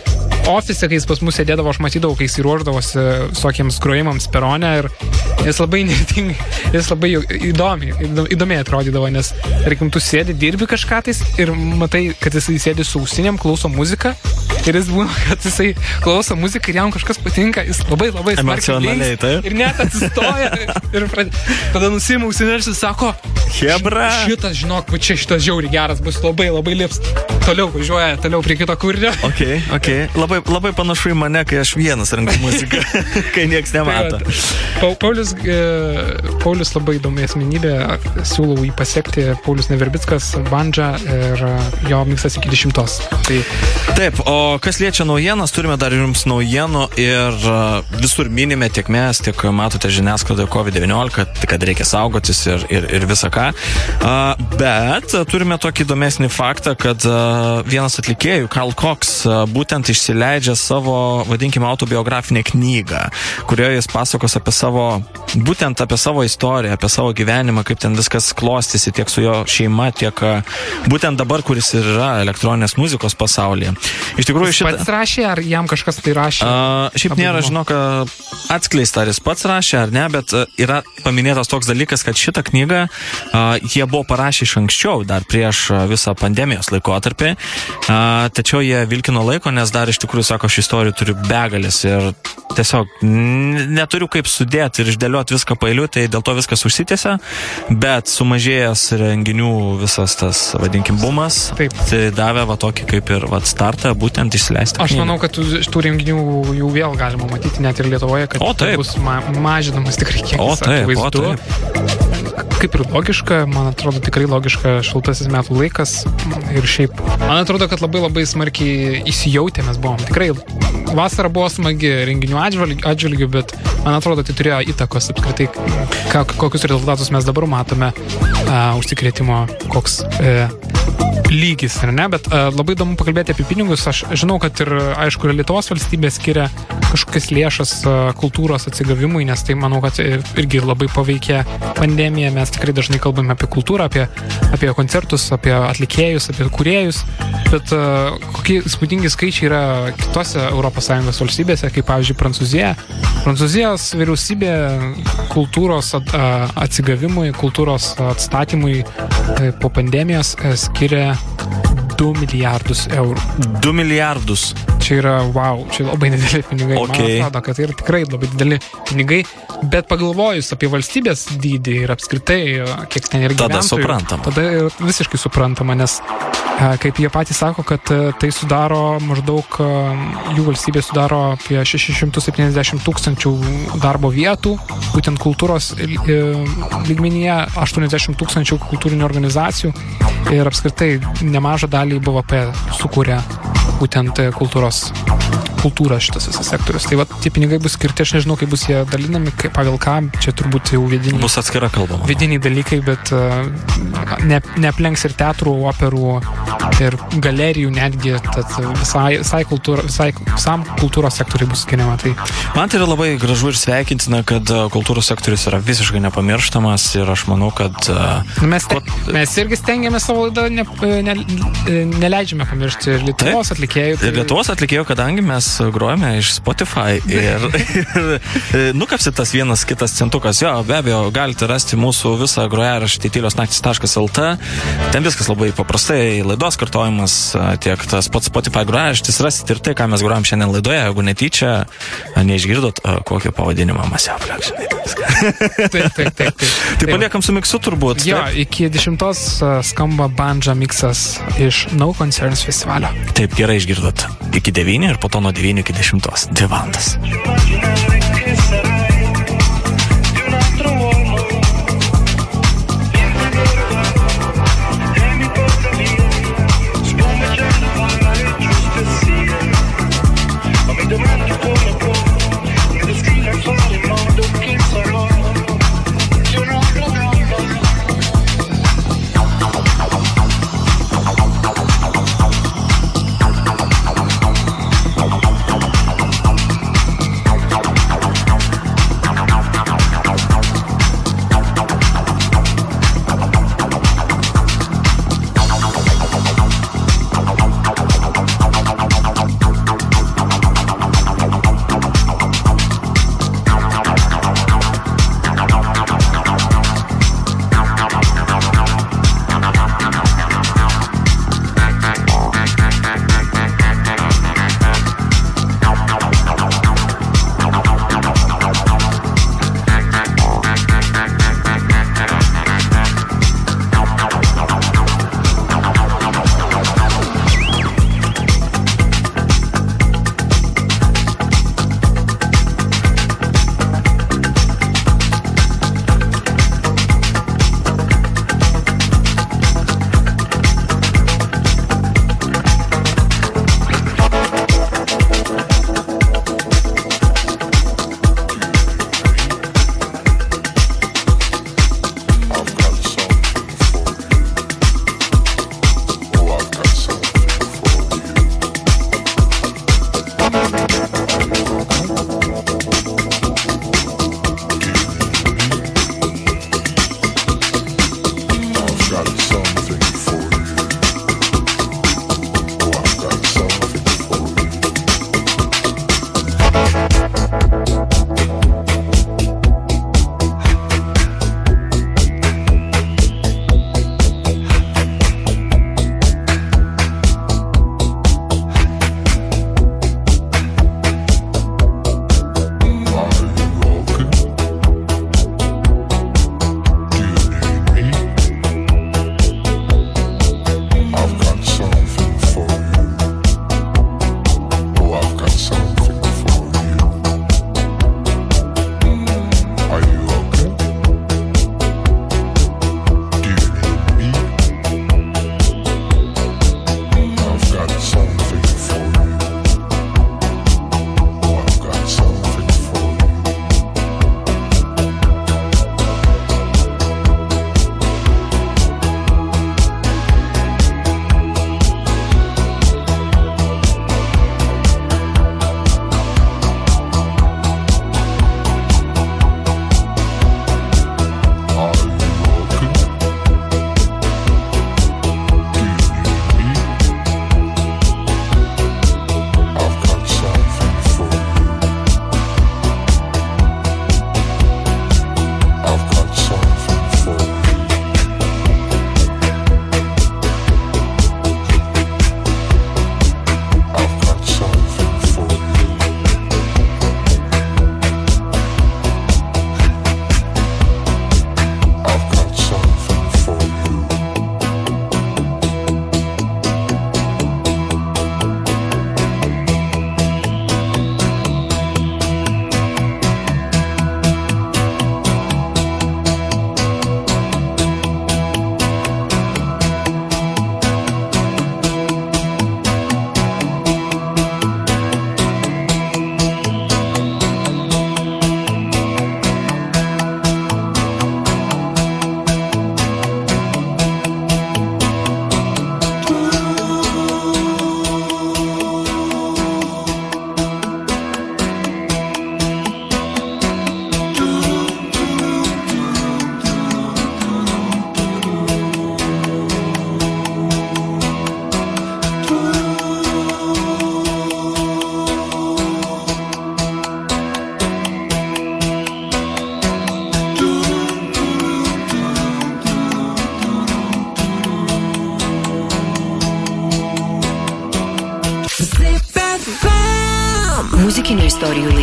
ofise, kai jis pas mus sėdėdavo, aš matydavau, kai jis įruoždavosi visokiems grojimams perone ir jis labai netingai, jis labai įdomiai, įdom- įdomiai atrodydavo, nes, tarkim, tu sėdi, dirbi kažką tais ir matai, kad jisai sėdi su ausinėm, klauso muziką ir jis būna, kad jisai klauso muziką ir jam kažkas patinka, jis labai labai Emocionaliai, taip? Ir net atsistoja ir prad... tada nusima ausinės ir sako, Hebra. Šitas, žinok, va čia šitas žiauri geras bus labai labai lips. Toliau važiuoja, toliau prie kito kūrinio. *laughs* Ok, ok. Labai, labai panašu į mane, kai aš vienas renku muziką, *laughs* kai niekas nemato. Pa, Paulius, e, Paulius labai įdomi asmenybė, siūlau jį pasiekti, Paulius Neverbickas, Bandža ir e, jo miksas iki dešimtos. Tai Taip, o kas liečia naujienas, turime dar jums naujienų ir a, visur minime tiek mes, tiek matote žiniasklaidoje COVID-19, kad reikia saugotis ir, ir, ir visą ką. Bet a, turime tokį įdomesnį faktą, kad a, vienas atlikėjų, Karl Cox, a, būtent išsileidžia savo, vadinkime, autobiografinę knygą, kurioje jis pasakos apie savo, būtent apie savo istoriją, apie savo gyvenimą, kaip ten viskas klostysi tiek su jo šeima, tiek būtent dabar, kuris ir yra elektroninės muzikos pasaulyje. Iš tikrųjų, šitą... pats rašė, ar jam kažkas tai rašė? A, šiaip nėra, žinok, atskleista, ar jis pats rašė ar ne, bet yra paminėtas toks dalykas, kad šitą knygą a, jie buvo parašę iš anksčiau, dar prieš visą pandemijos laikotarpį, tačiau jie vilkino laiko, nes dar iš tikrųjų, sako, ši istorija turi begalės ir tiesiog neturiu kaip sudėti ir išdėlioti viską pailiu, tai dėl to viskas užsitęsia, bet sumažėjęs renginių visas tas, vadinkim, bumas, Taip. tai davė va tokį kaip ir va startą, būtent išleisti. Aš manau, kad tų renginių jau vėl galima matyti net ir Lietuvoje, kad O, taip. bus ma mažinamas tikrai kiekis. O, taip, o, akivaizdu. Kaip ir logiška, man atrodo tikrai logiška šaltasis metų laikas ir šiaip. Man atrodo, kad labai labai smarkiai įsijautė mes buvom. Tikrai vasara buvo smagi renginių atžvilgių, bet man atrodo, tai turėjo įtakos apskritai, kokius rezultatus mes dabar matome uh, užsikrėtimo, koks uh, lygis, ar ne? Bet uh, labai įdomu pakalbėti apie pinigus. Aš žinau, kad ir, aišku, ir Lietuvos valstybė skiria kažkokias lėšas uh, kultūros atsigavimui, nes tai, manau, kad ir- irgi labai paveikė pandemija. Mes tikrai dažnai kalbame apie kultūrą, apie, apie koncertus, apie atlikėjus, apie kuriejus. Bet uh, kokie įspūdingi skaičiai yra kitose ES valstybėse, kaip pavyzdžiui Prancūzija. Prancūzijos vyriausybė kultūros at, a, atsigavimui, kultūros atstatymui e, po pandemijos e, skiria Wieder. 2 milijardus eurų. 2 milijardus. Čia yra, wow, čia labai dideli pinigai. Ok. Man atrodo, kad tai yra tikrai labai dideli pinigai, bet pagalvojus apie valstybės dydį ir apskritai, kiek ten yra Tada suprantama. Tada visiškai suprantama, nes e, kaip jie patys sako, kad e, tai sudaro maždaug, e, jų valstybė sudaro apie 670 tūkstančių darbo vietų, būtent kultūros lygmenyje 80 tūkstančių kultūrinių organizacijų ir apskritai nemažą dalį BVP sukuria būtent e, kultūros kultūra šitas visas sektorius. Tai va, tie pinigai bus skirti, aš nežinau, kaip bus jie dalinami, kaip, pagal ką, čia turbūt jau vidiniai Bus atskira kalbama. vidiniai dalykai, bet uh, ne, neaplenks ir teatrų, operų ir galerijų netgi, tad visai, visai, kultūra, visai visam kultūros sektoriui bus skiriama. Tai Man tai yra labai gražu ir sveikintina, kad a, kultūros sektorius yra visiškai nepamirštamas ir aš manau, kad... a, nu, mes, te, mes irgi stengiamės savo laidą, ne, ne, neleidžiame pamiršti ir Lietuvos atlikėjų. tai- Ir Lietuvos atlikėjų, kadangi mes grojame iš Spotify ir, ir e, nukapsi tas vienas kitas centukas, jo, be abejo, galite rasti mūsų visą grojaraštį tyliosnaktis.lt, ten viskas labai paprastai, laidos kartojimas, tiek tas pats Spotify grojaraštis, rasite ir tai, ką mes grojam šiandien laidoje, jeigu netyčia neišgirdot, a, kokį pavadinimą mes jau apleksime. Taip, taip, taip. taip. Tai paliekam su miksu turbūt. Jo, taip? iki dešimtos uh, skamba bandža miksas iš No Concerns festivalio. Taip, gerai išgirdot. Iki 9 ir po to nuo 9 iki 10. Dvi valandas.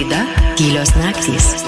Istorijų laida Tylios naktys.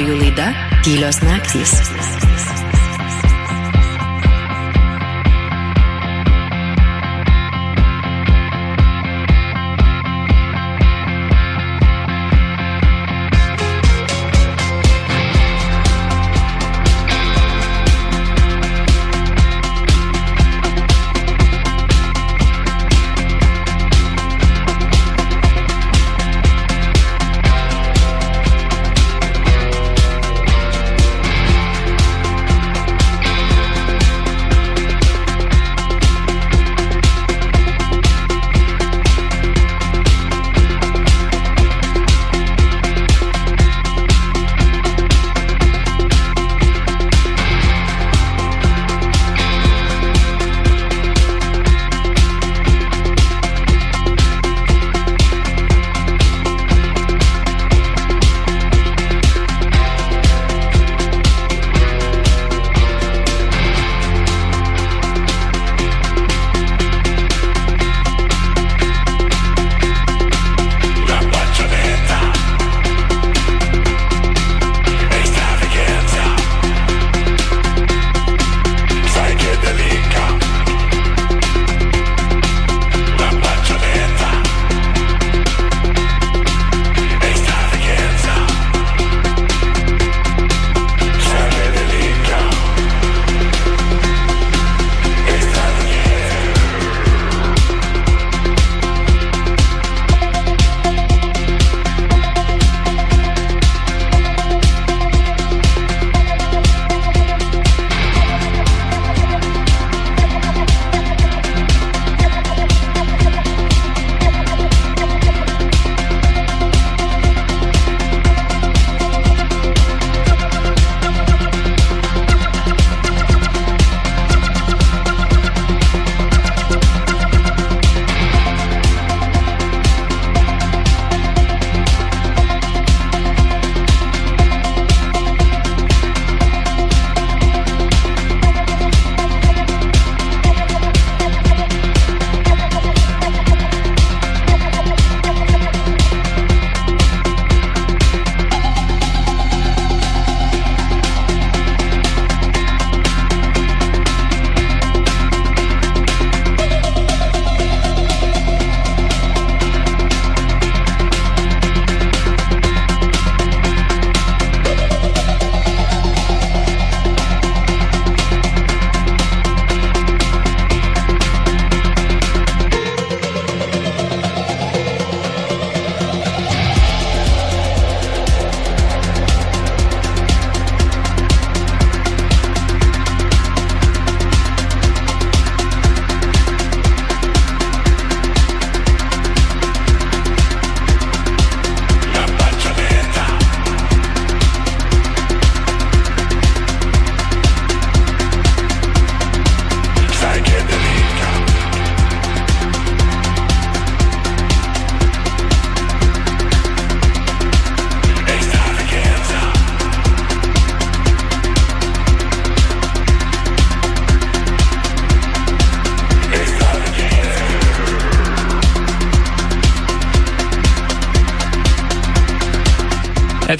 Istorijų laida Tylios naktys.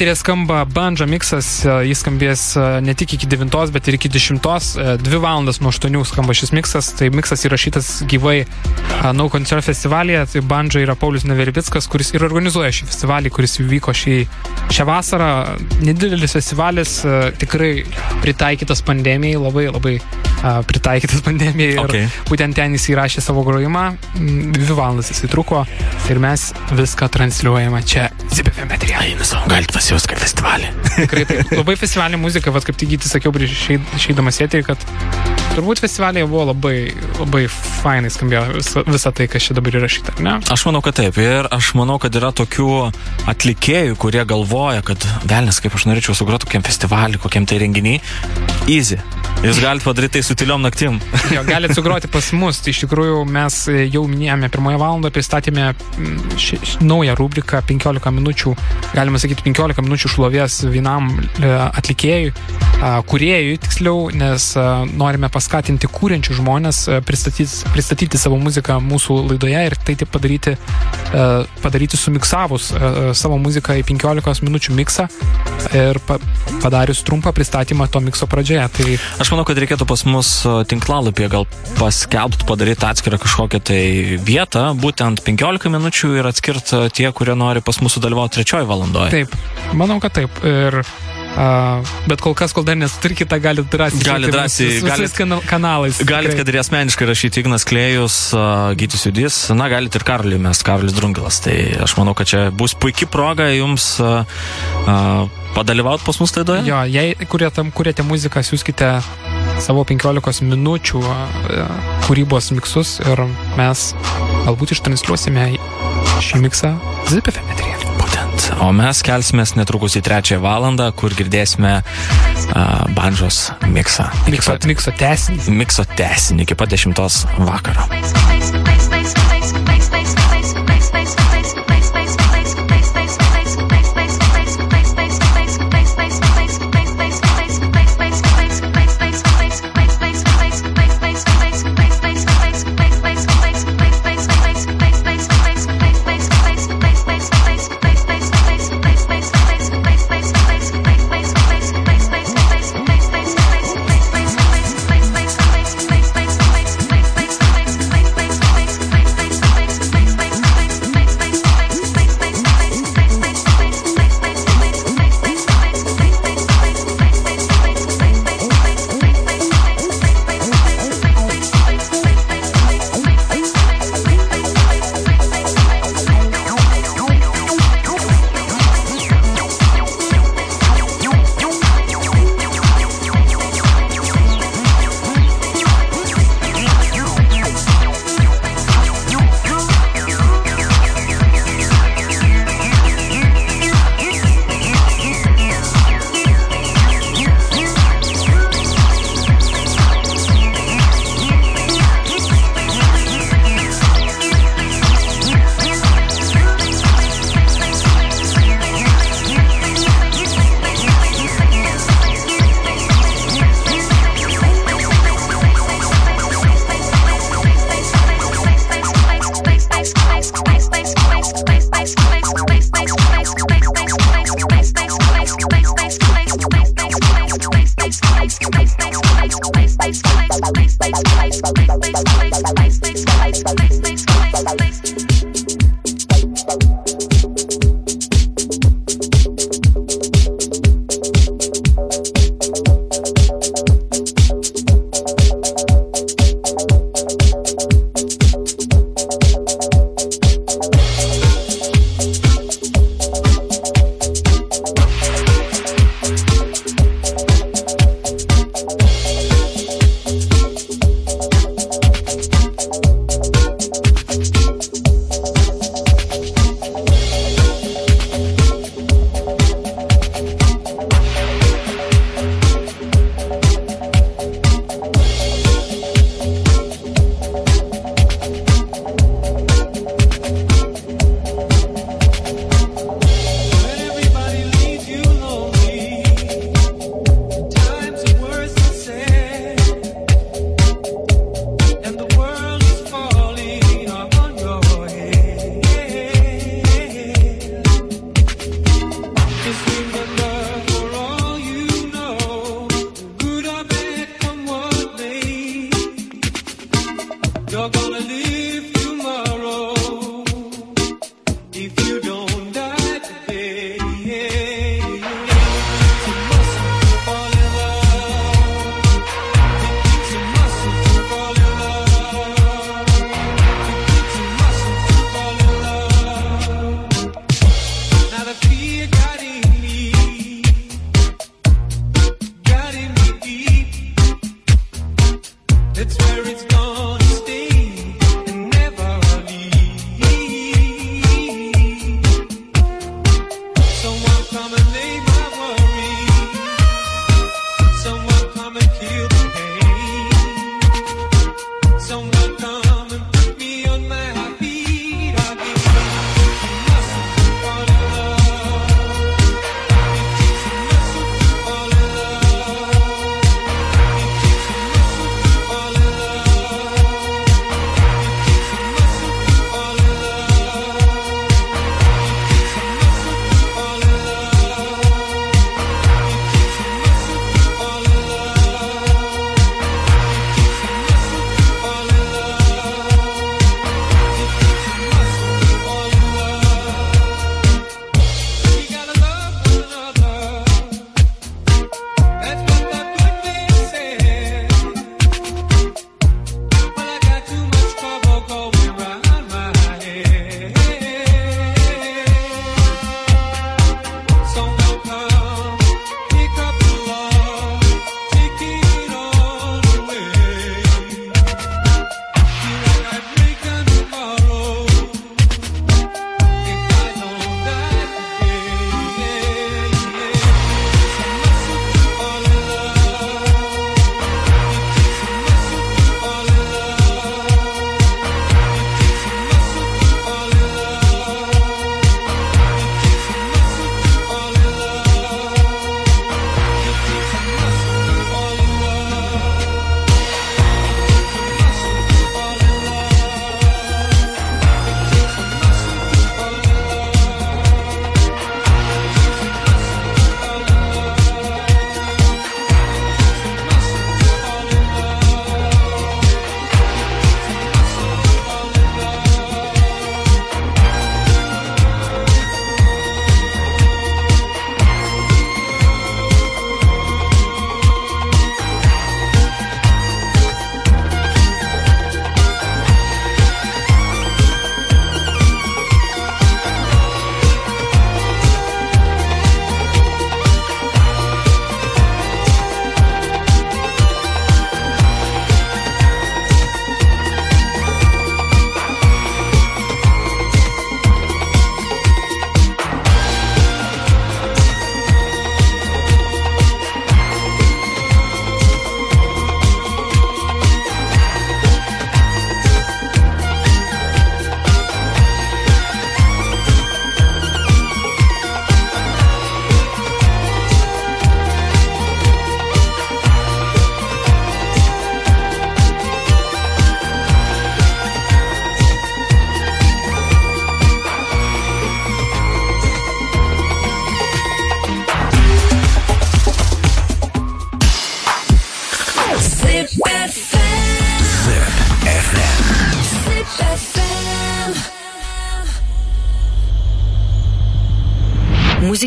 Eterė skamba Bandža miksas, e, jis skambės e, ne tik iki 9, bet ir iki 10. 2 valandas nuo 8 skamba šis miksas. Tai miksas įrašytas gyvai e, No Concert festivalyje. Tai Bandža yra Paulius Neveribickas, kuris ir organizuoja šį festivalį, kuris vyko šį, šią vasarą. Nedidelis festivalis, e, tikrai pritaikytas pandemijai, labai labai e, pritaikytas pandemijai. Ir Okay. būtent ten jis įrašė savo grojimą. Mm, Dvi valandas jisai truko ir mes viską transliuojame čia ZPFM eteryje. Galite pasijusti kaip festivalį. Tikrai taip. Labai festivalinė muzika, vad kaip tik gyti sakiau prieš išei- išeidamas eterį, kad turbūt festivalėje buvo labai, labai fainai skambėjo visa, visa tai, kas čia dabar įrašyta, ar ne? Aš manau, kad taip. Ir aš manau, kad yra tokių atlikėjų, kurie galvoja, kad velnis, kaip aš norėčiau sugroti kokiam festivalį, kokiam tai renginiai. Easy. Jūs galite padaryti tai su tyliom naktim. Jo, galite sugroti pas mus. Tai iš tikrųjų mes e, jau minėjome pirmoje valandoje, pristatėme mm, ši, ši, naują rubriką 15 minučių, galima sakyti 15 minučių šlovės vienam e, atlikėjui, kuriejui tiksliau, nes norime paskatinti kūrenčių žmonės pristatyti, pristatyti savo muziką mūsų laidoje ir tai taip padaryti, a, padaryti sumiksavus a, savo muziką į 15 minučių miksą ir pa, padarius trumpą pristatymą to mikso pradžioje. Tai Aš manau, kad reikėtų pas mus tinklalapyje gal paskelbti, padaryti atskirą kažkokią tai vietą, būtent 15 minučių ir atskirti tie, kurie nori pas mūsų dalyvauti trečioji valandoje. Taip, manau, kad taip. Ir, uh, bet kol kas, kol dar nesutarkite, galite drąsiai. Gali drąsiai, galit- kana- kanalais. Galit, kad ir asmeniškai rašyti Ignas Klėjus, a, Gytis Judys, na, galit ir Karoliui mes, Karolis Drungilas. Tai aš manau, kad čia bus puikia proga jums a, a, padalyvauti pas mus laidoje. Jo, jei kuriate, kuriate muziką, siūskite savo 15 minučių a, kūrybos miksus ir mes galbūt ištransliuosime šį miksą ZPF eteryje. O mes kelsimės netrukus į trečiąją valandą, kur girdėsime uh, bandžos miksą. Mikso, mikso tesinį. Mikso tesinį iki pat 10 vakaro.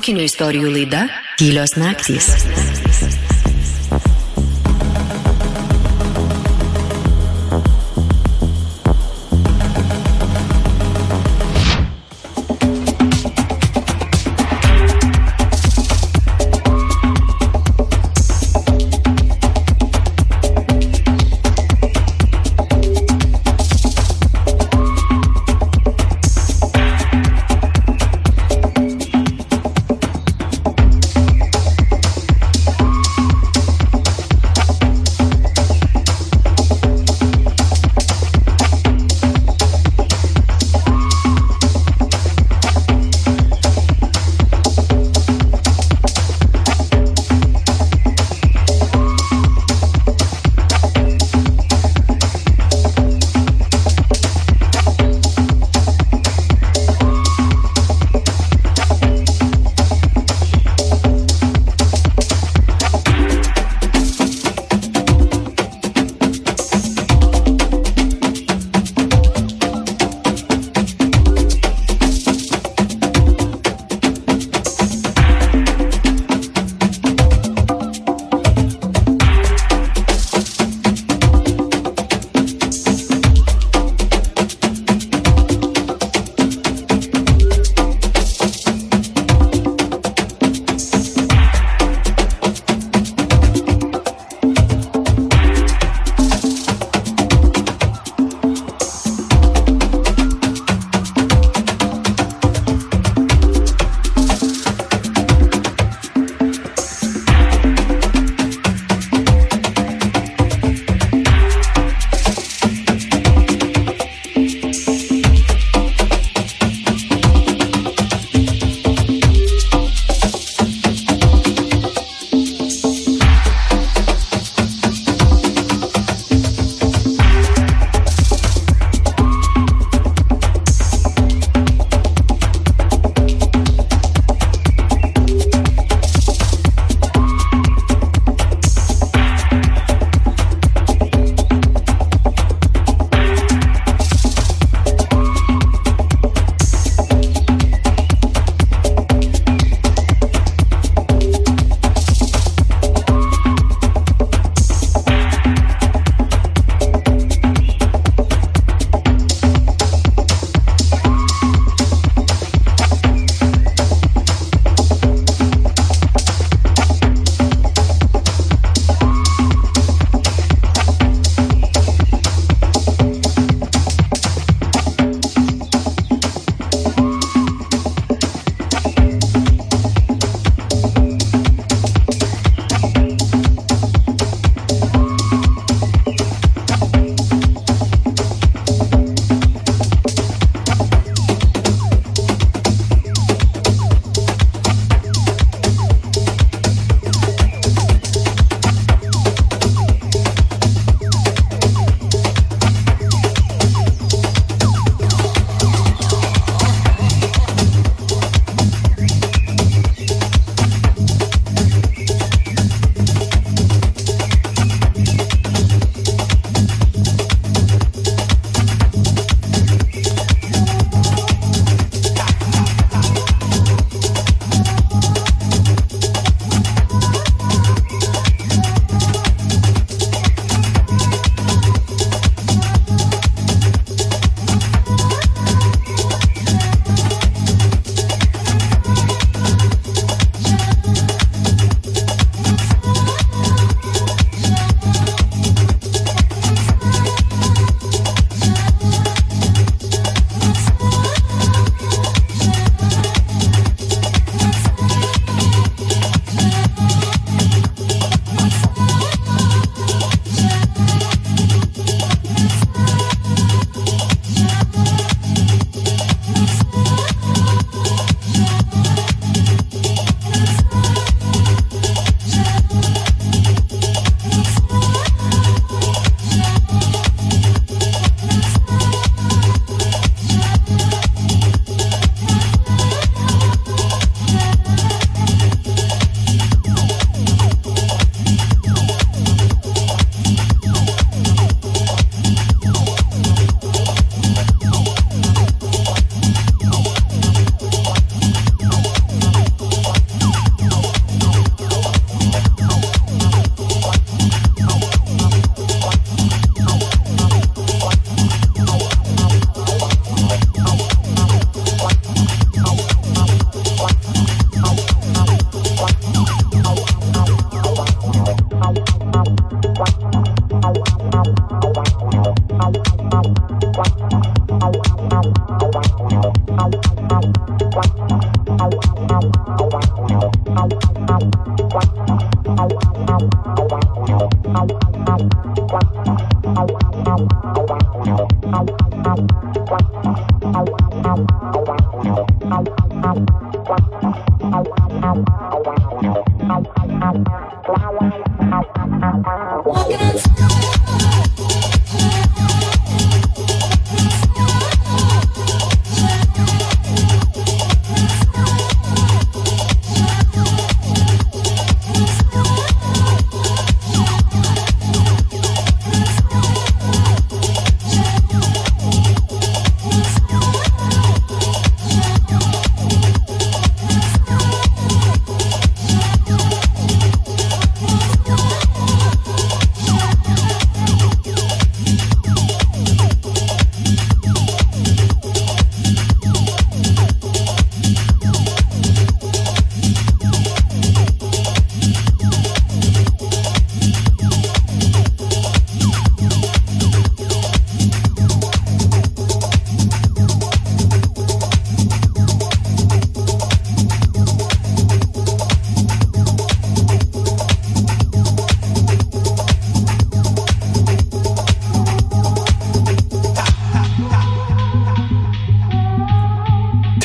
Muzikinių istorijų laida Tylios naktys.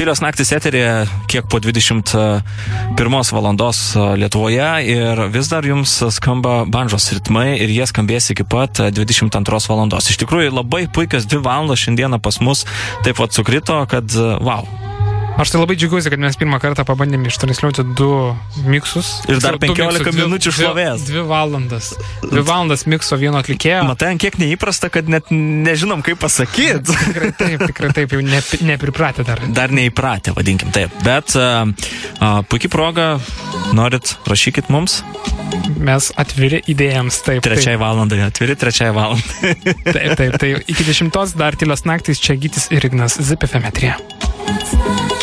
Tylios naktis eterėje kiek po 21 valandos e, Lietuvoje ir vis dar jums skamba banžos ritmai ir jie skambės iki pat 22 valandos. Iš tikrųjų labai puikios dvi valandos šiandieną pas mus taip pat sukrito, kad e, wow. Aš tai labai džiaugiuosi, kad mes pirmą kartą pabandėme ištransliuoti du miksus. Ir dar Du 15 miksus, minučių šlovės. Dvi valandas. Dvi valandas mikso vieno atlikėjo. Matai, kiek neįprasta, kad net nežinom, kaip pasakyti. *laughs* Tikrai taip, tikrai taip, jau ne, nepripratę dar. Dar neįpratę, vadinkim taip. Bet uh, uh, puikiai proga, norit, rašykit mums. Mes atviri idėjams, taip. Trečiai valandai, atviri trečiai valandai. *laughs* Taip, taip, tai iki dešimtos dar tylios naktys čia Gytis ir Ignas Zipefemetrija. Thank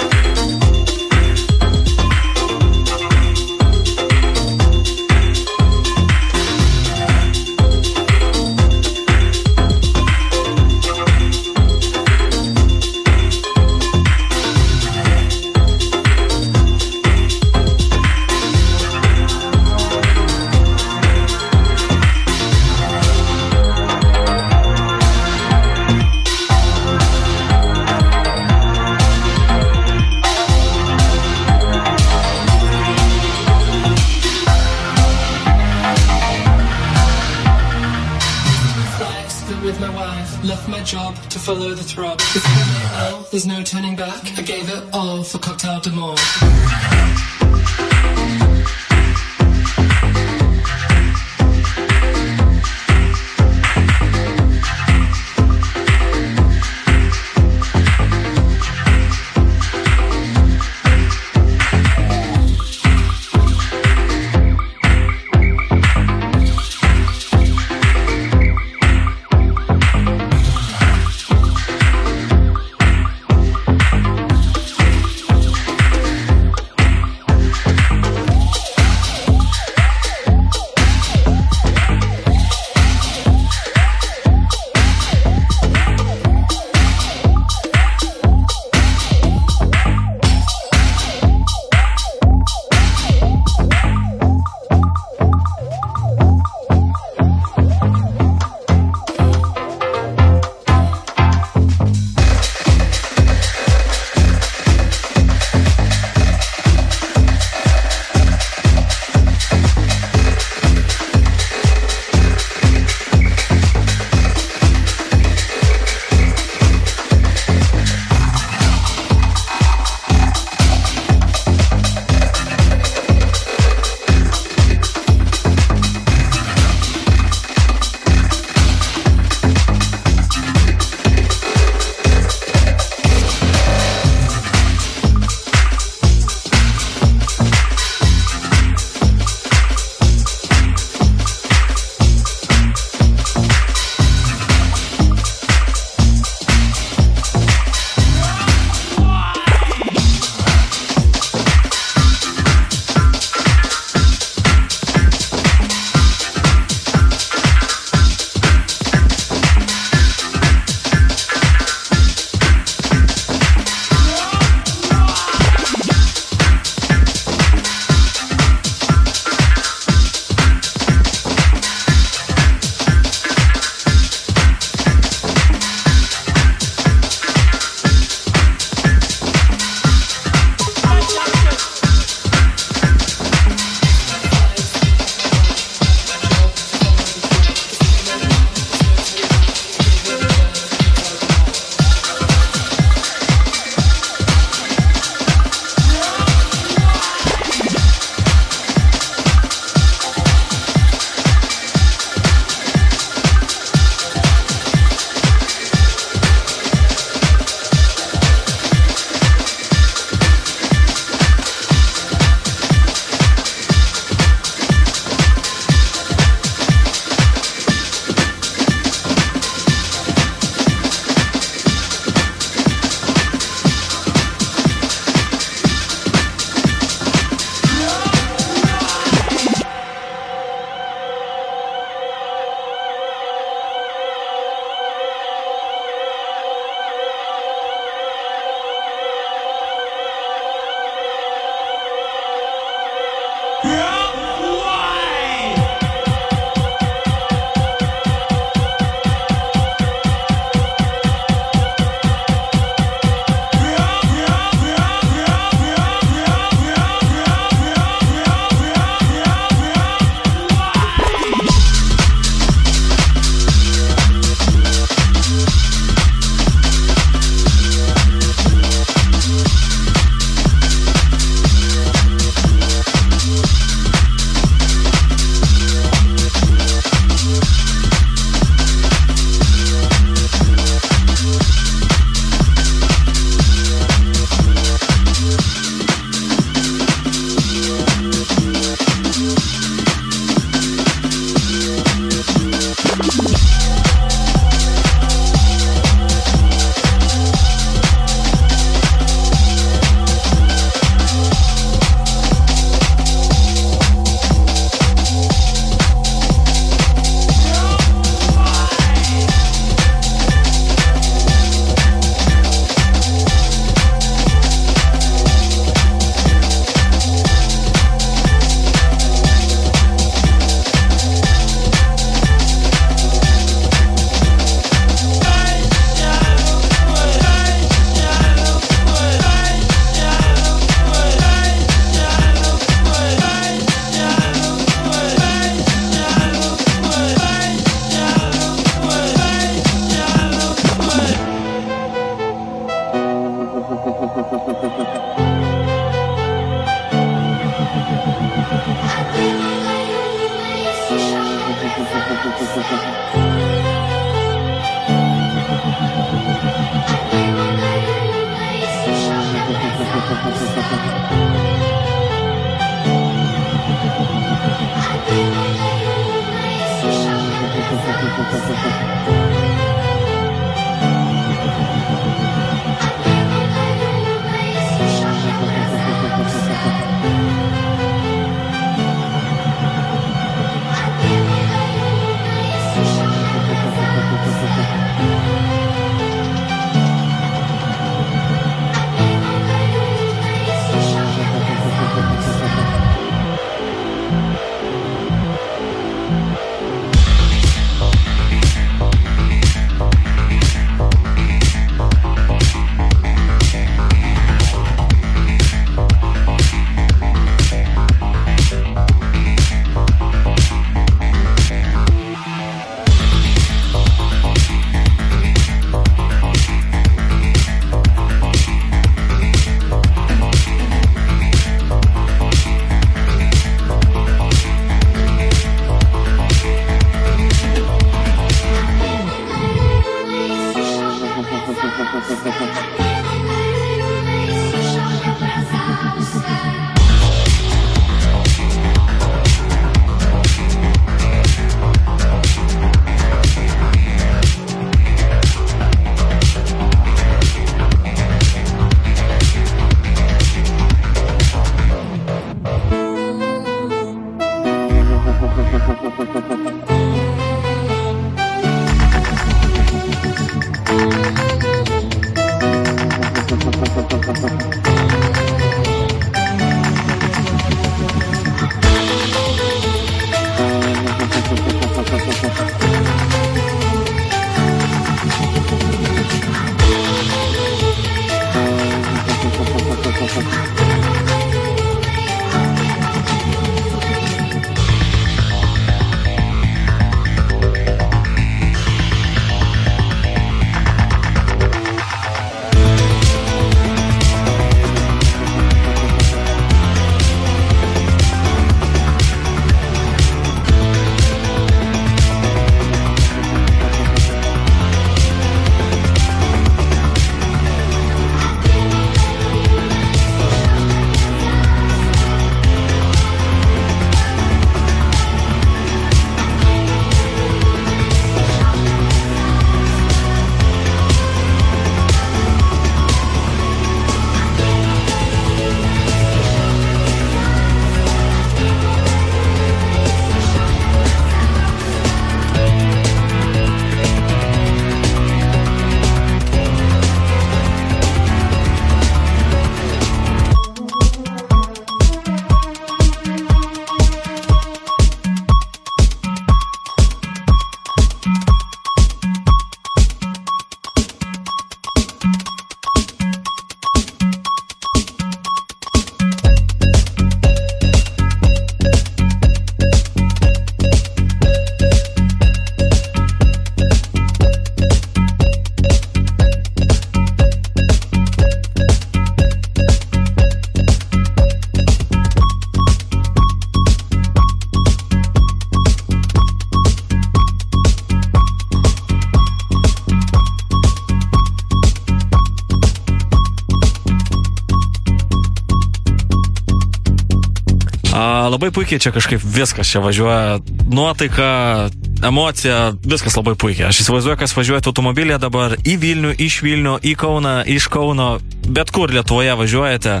labai puikiai čia kažkaip viskas čia važiuoja. Nuotaika, emocija, viskas labai puikiai. Aš įsivaizduoju, kas važiuojate automobilėje dabar į Vilnių, iš Vilnių, į Kauną, iš Kauno, bet kur Lietuvoje važiuojate.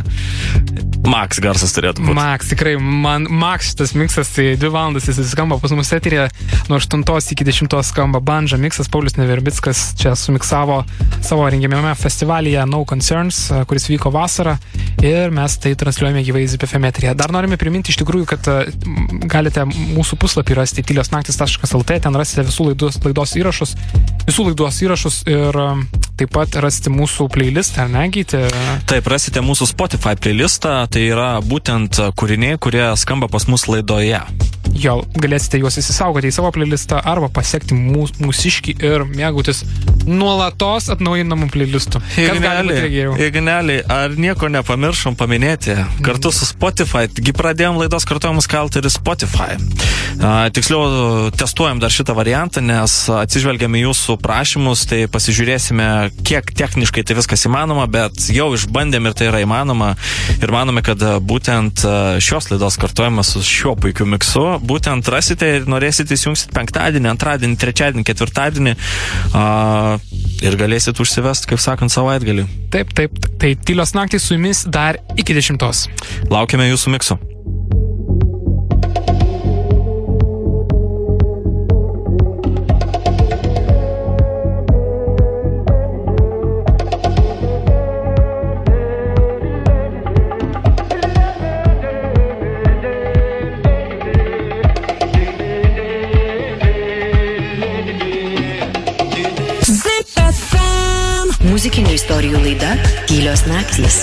Max garsas turėtų būti. Max, tikrai, man Max šitas miksas, tai 2 valandas jis skamba pas mus eterėje, nuo 8 iki 10 skamba bandža miksas, Paulius Neverbickas čia sumiksavo savo rengiamame festivalyje No Concerns, kuris vyko vasarą ir mes tai transliuojame gyvai ZPFM eterėje. Dar norime priminti iš tikrųjų, kad e, galite mūsų puslapį rasti tyliosnaktis.lt, ten rasite visų laidos, laidos įrašus, visų laidos įrašus ir e, taip pat rasite mūsų playlistą, ar ne, gyti? Taip, rasite mūsų Spotify playlistą, tai yra būtent kūriniai, kurie skamba pas mus laidoje. jo galėsite juos įsisaugoti į savo playlistą arba pasiekti mūs, mūsiškį ir mėgautis nuolatos atnaujinamų playlistų. Igneliai, ar nieko nepamiršom paminėti? Kartu su Spotify, taigi pradėjom laidos kartuojamus kalti ir Spotify. A, tiksliau, testuojam dar šitą variantą, nes atsižvelgiam į jūsų prašymus, tai pasižiūrėsime, kiek techniškai tai viskas įmanoma, bet jau išbandėm ir tai yra įmanoma. Ir manome, kad būtent šios laidos kartuojamas su šiuo puikiu miksu, būtent rasite ir norėsite įsijungsit penktadienį, antradienį, trečiadienį, ketvirtadienį a, ir galėsit užsivest, kaip sakant, savaitgalį. Taip, taip, tai tylios naktys su jumis dar iki dešimtos. Laukiame jūsų mikso. Istorijų laida Tylios naktys.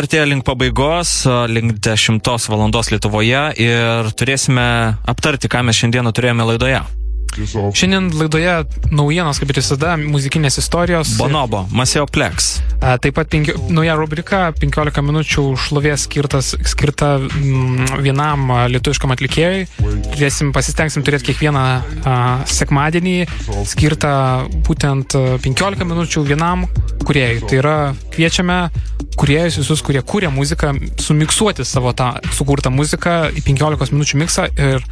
Artėja link pabaigos, link 10 valandos Lietuvoje ir turėsime aptarti, ką mes šiandieną turėjome laidoje. Šiandien laidoje naujienos, kaip ir visada, muzikinės istorijos. Bonobo, Maseo Plex. A, Taip pat penki, nauja rubrika 15 minučių šlovės skirtas, skirta mm, vienam lietuviškam atlikėjui. Turėsim, pasistengsim turėti kiekvieną a, sekmadienį skirtą būtent a, 15 minučių vienam kuriejui. Tai yra kviečiame kuriejus visus, kurie kūrė muziką, sumiksuoti savo tą sukurtą muziką į 15 minučių miksą ir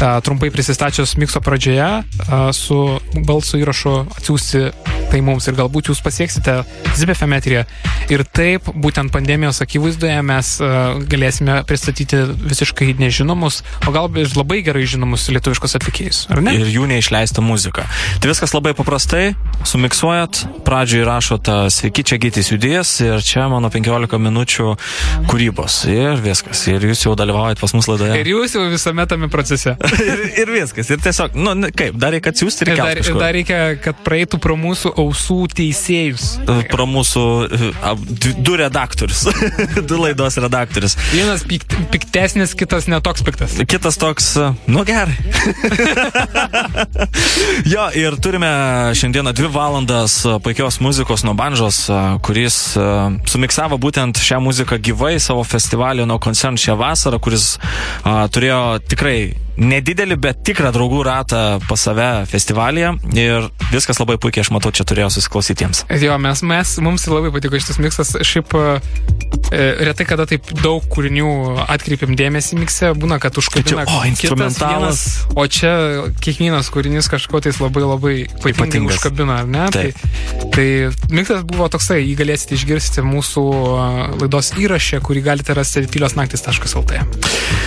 a, trumpai prisistačius mikso pradžioje a, su balso įrašu atsiųsti tai mums ir galbūt jūs pasieksite ZBFM eterį. Ir taip, būtent pandemijos akivaizdoje mes uh, galėsime pristatyti visiškai nežinomus, o gal ir labai gerai žinomus lietuviškos atlikėjus, ar ne? Ir jų neišleista muzika. Tai viskas labai paprastai, sumiksuojat, pradžioj rašot uh, sveiki, čia gytis judės ir čia mano 15 minučių kūrybos. Ir viskas. Ir jūs jau dalyvaujat pas mus laidoje. Ir jūs jau visame tame procese. *laughs* ir, ir viskas. Ir tiesiog, nu, kaip, dar reikia atsiųsti ir Ir dar, ir dar reikia, kad praeitų pro mūsų ausų teisėjus. Pro mūsų e, du redaktorius. *laughs* du laidos redaktorius. Vienas pikt, piktesnis, kitas netoks piktas. Kitas toks, e, nu gerai. *laughs* jo, ir turime šiandieną dvi valandas e, puikios muzikos nuo Banžos, e, kuris e, sumiksavo būtent šią muziką gyvai savo festivalį nuo koncern šią vasarą, kuris a, turėjo tikrai nedidelį, bet tikrą draugų ratą pas save festivalyje ir viskas labai puikiai, aš matau, čia turėjo susiklausytiems. Jo, mes, mes, mums labai patiko šitas miksas. Šiaip e, retai kada taip daug kūrinių atkreipiam dėmesį mikse, būna, kad užkabina o, instrumentalas. vienas, O čia kiekvienas kūrinys kažko tais labai labai ypatingai užkabina, ar ne? Taip. Tai, tai miksas buvo toksai, jį galėsite išgirsti mūsų a, laidos įrašę, kurį galite rasti tyliosnaktis.lt.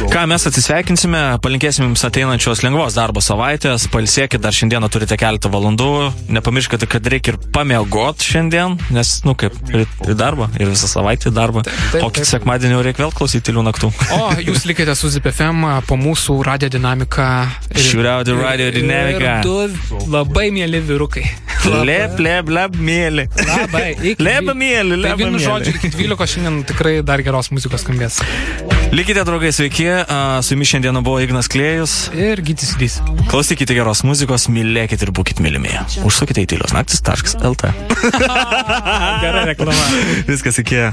Ką mes atsisveikinsime, palinkėsime jums ateinančios lengvos darbo savaitės, palsėkit, dar šiandieną turite keletą valandų, nepamirškite, kad reikia ir pamiegot šiandien, nes, nu kaip, ir į darbą, ir visą savaitę į darbą, taip, o kitą taip. sekmadienį jau reikia vėl klausyti tylių naktų. O jūs likite su ZipFM po mūsų radio dinamiką. Šiauriaudio Radio Dinamika. Ir du labai mėly vyrukai. *laughs* Lep, lep, lep, mėly. Labai. Leba mėly, leba vienu žodžiu, iki *laughs* 12 šiandien tikrai dar geros muzikos skambės. Likite, draugai, sveiki, su jumis šiandieną buvo Ignas Klėjus. Ir gytis dys. Klausykite geros muzikos, mylėkite ir būkite mylimi. Užsukite į tyliosnaktis.lt. *laughs* Gerai reklama. Viskas iki.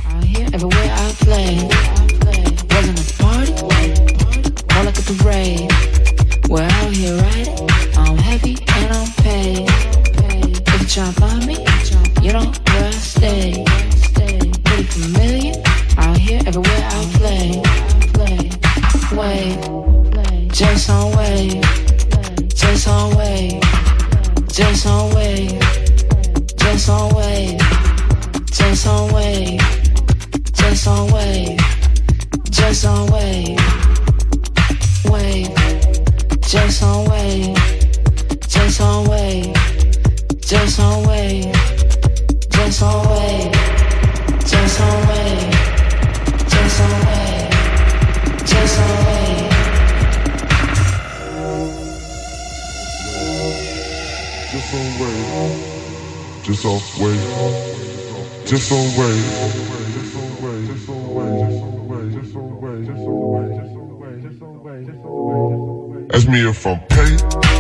We're out here riding, I'm happy and I'm paid. If you try to find me, you know where I stay. Pretty familiar, out here everywhere I play. Wave, Jason Wave, Jason Wave, Jason Wave, Jason Wave, Jason Wave. Just on wave, just on wave, wave, just on wave, just on wave, just on wave, just on wave, just on wave, Just don't wait. Just don't wait. Just don't wait. Just don't wait. Just don't wait. Just don't wait. Just don't wait. Just don't wait. Just don't wait. Ask me if I'm paid.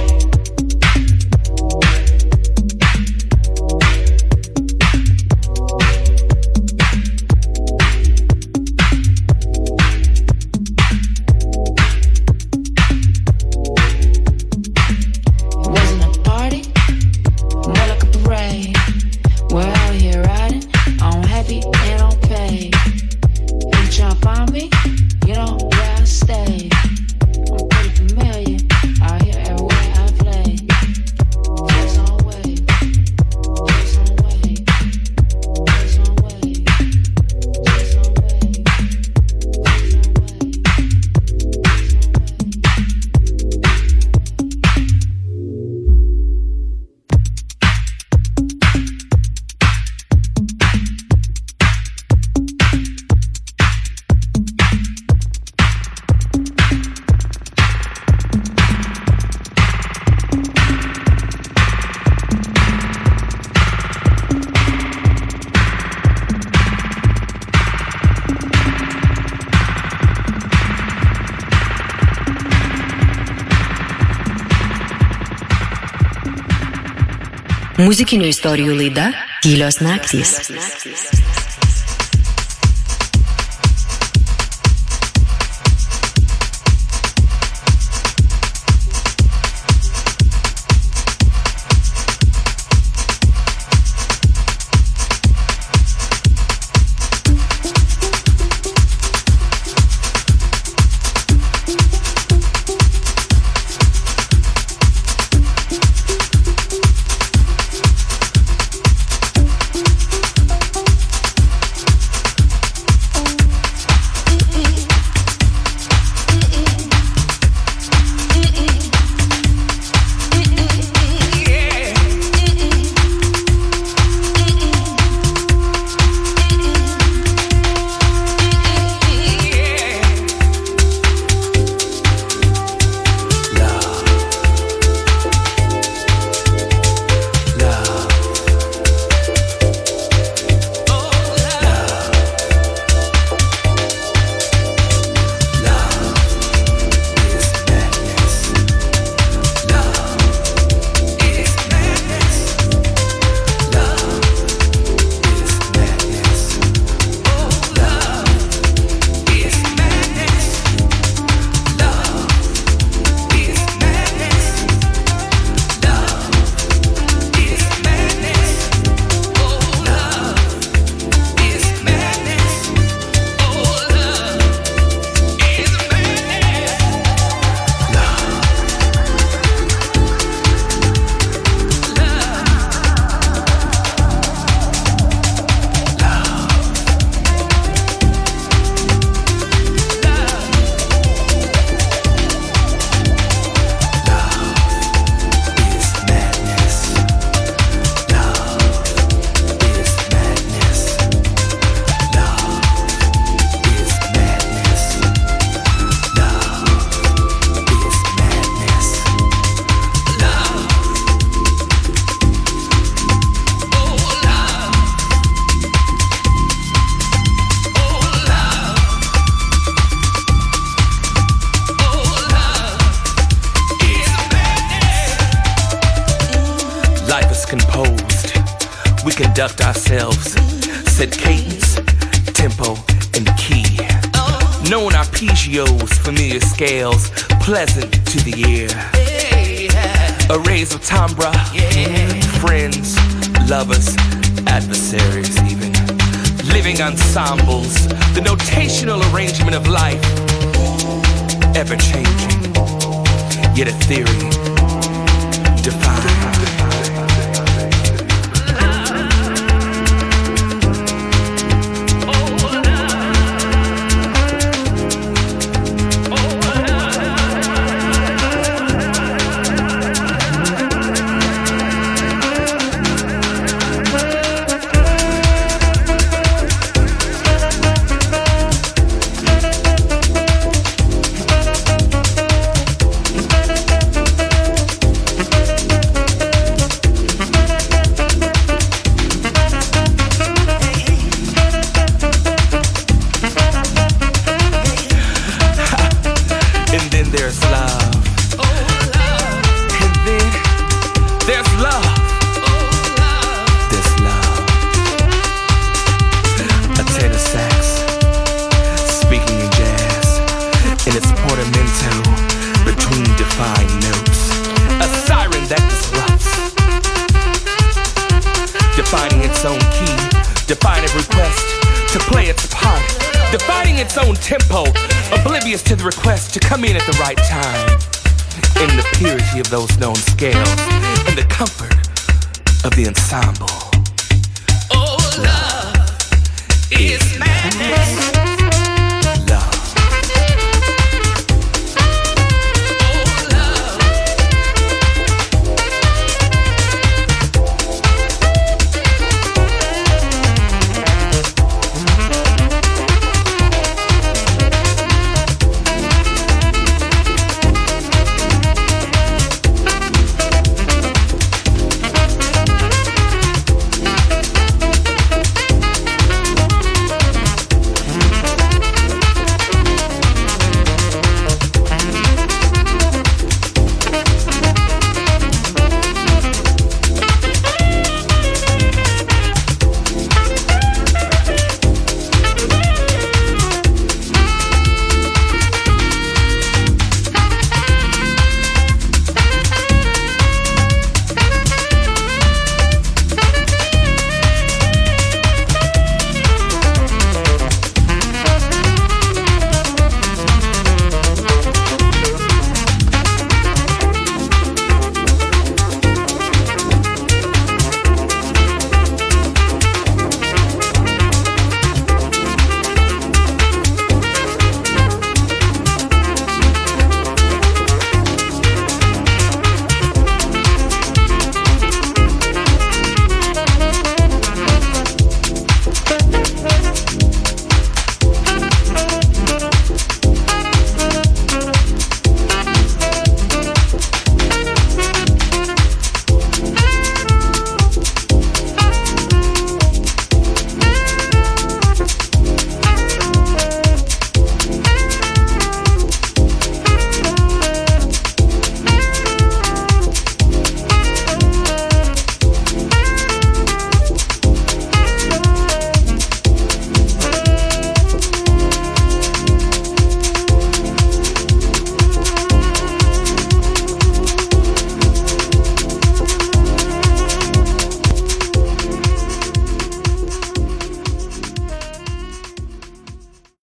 Muzikinių istorijų laida Tylios naktys. wave.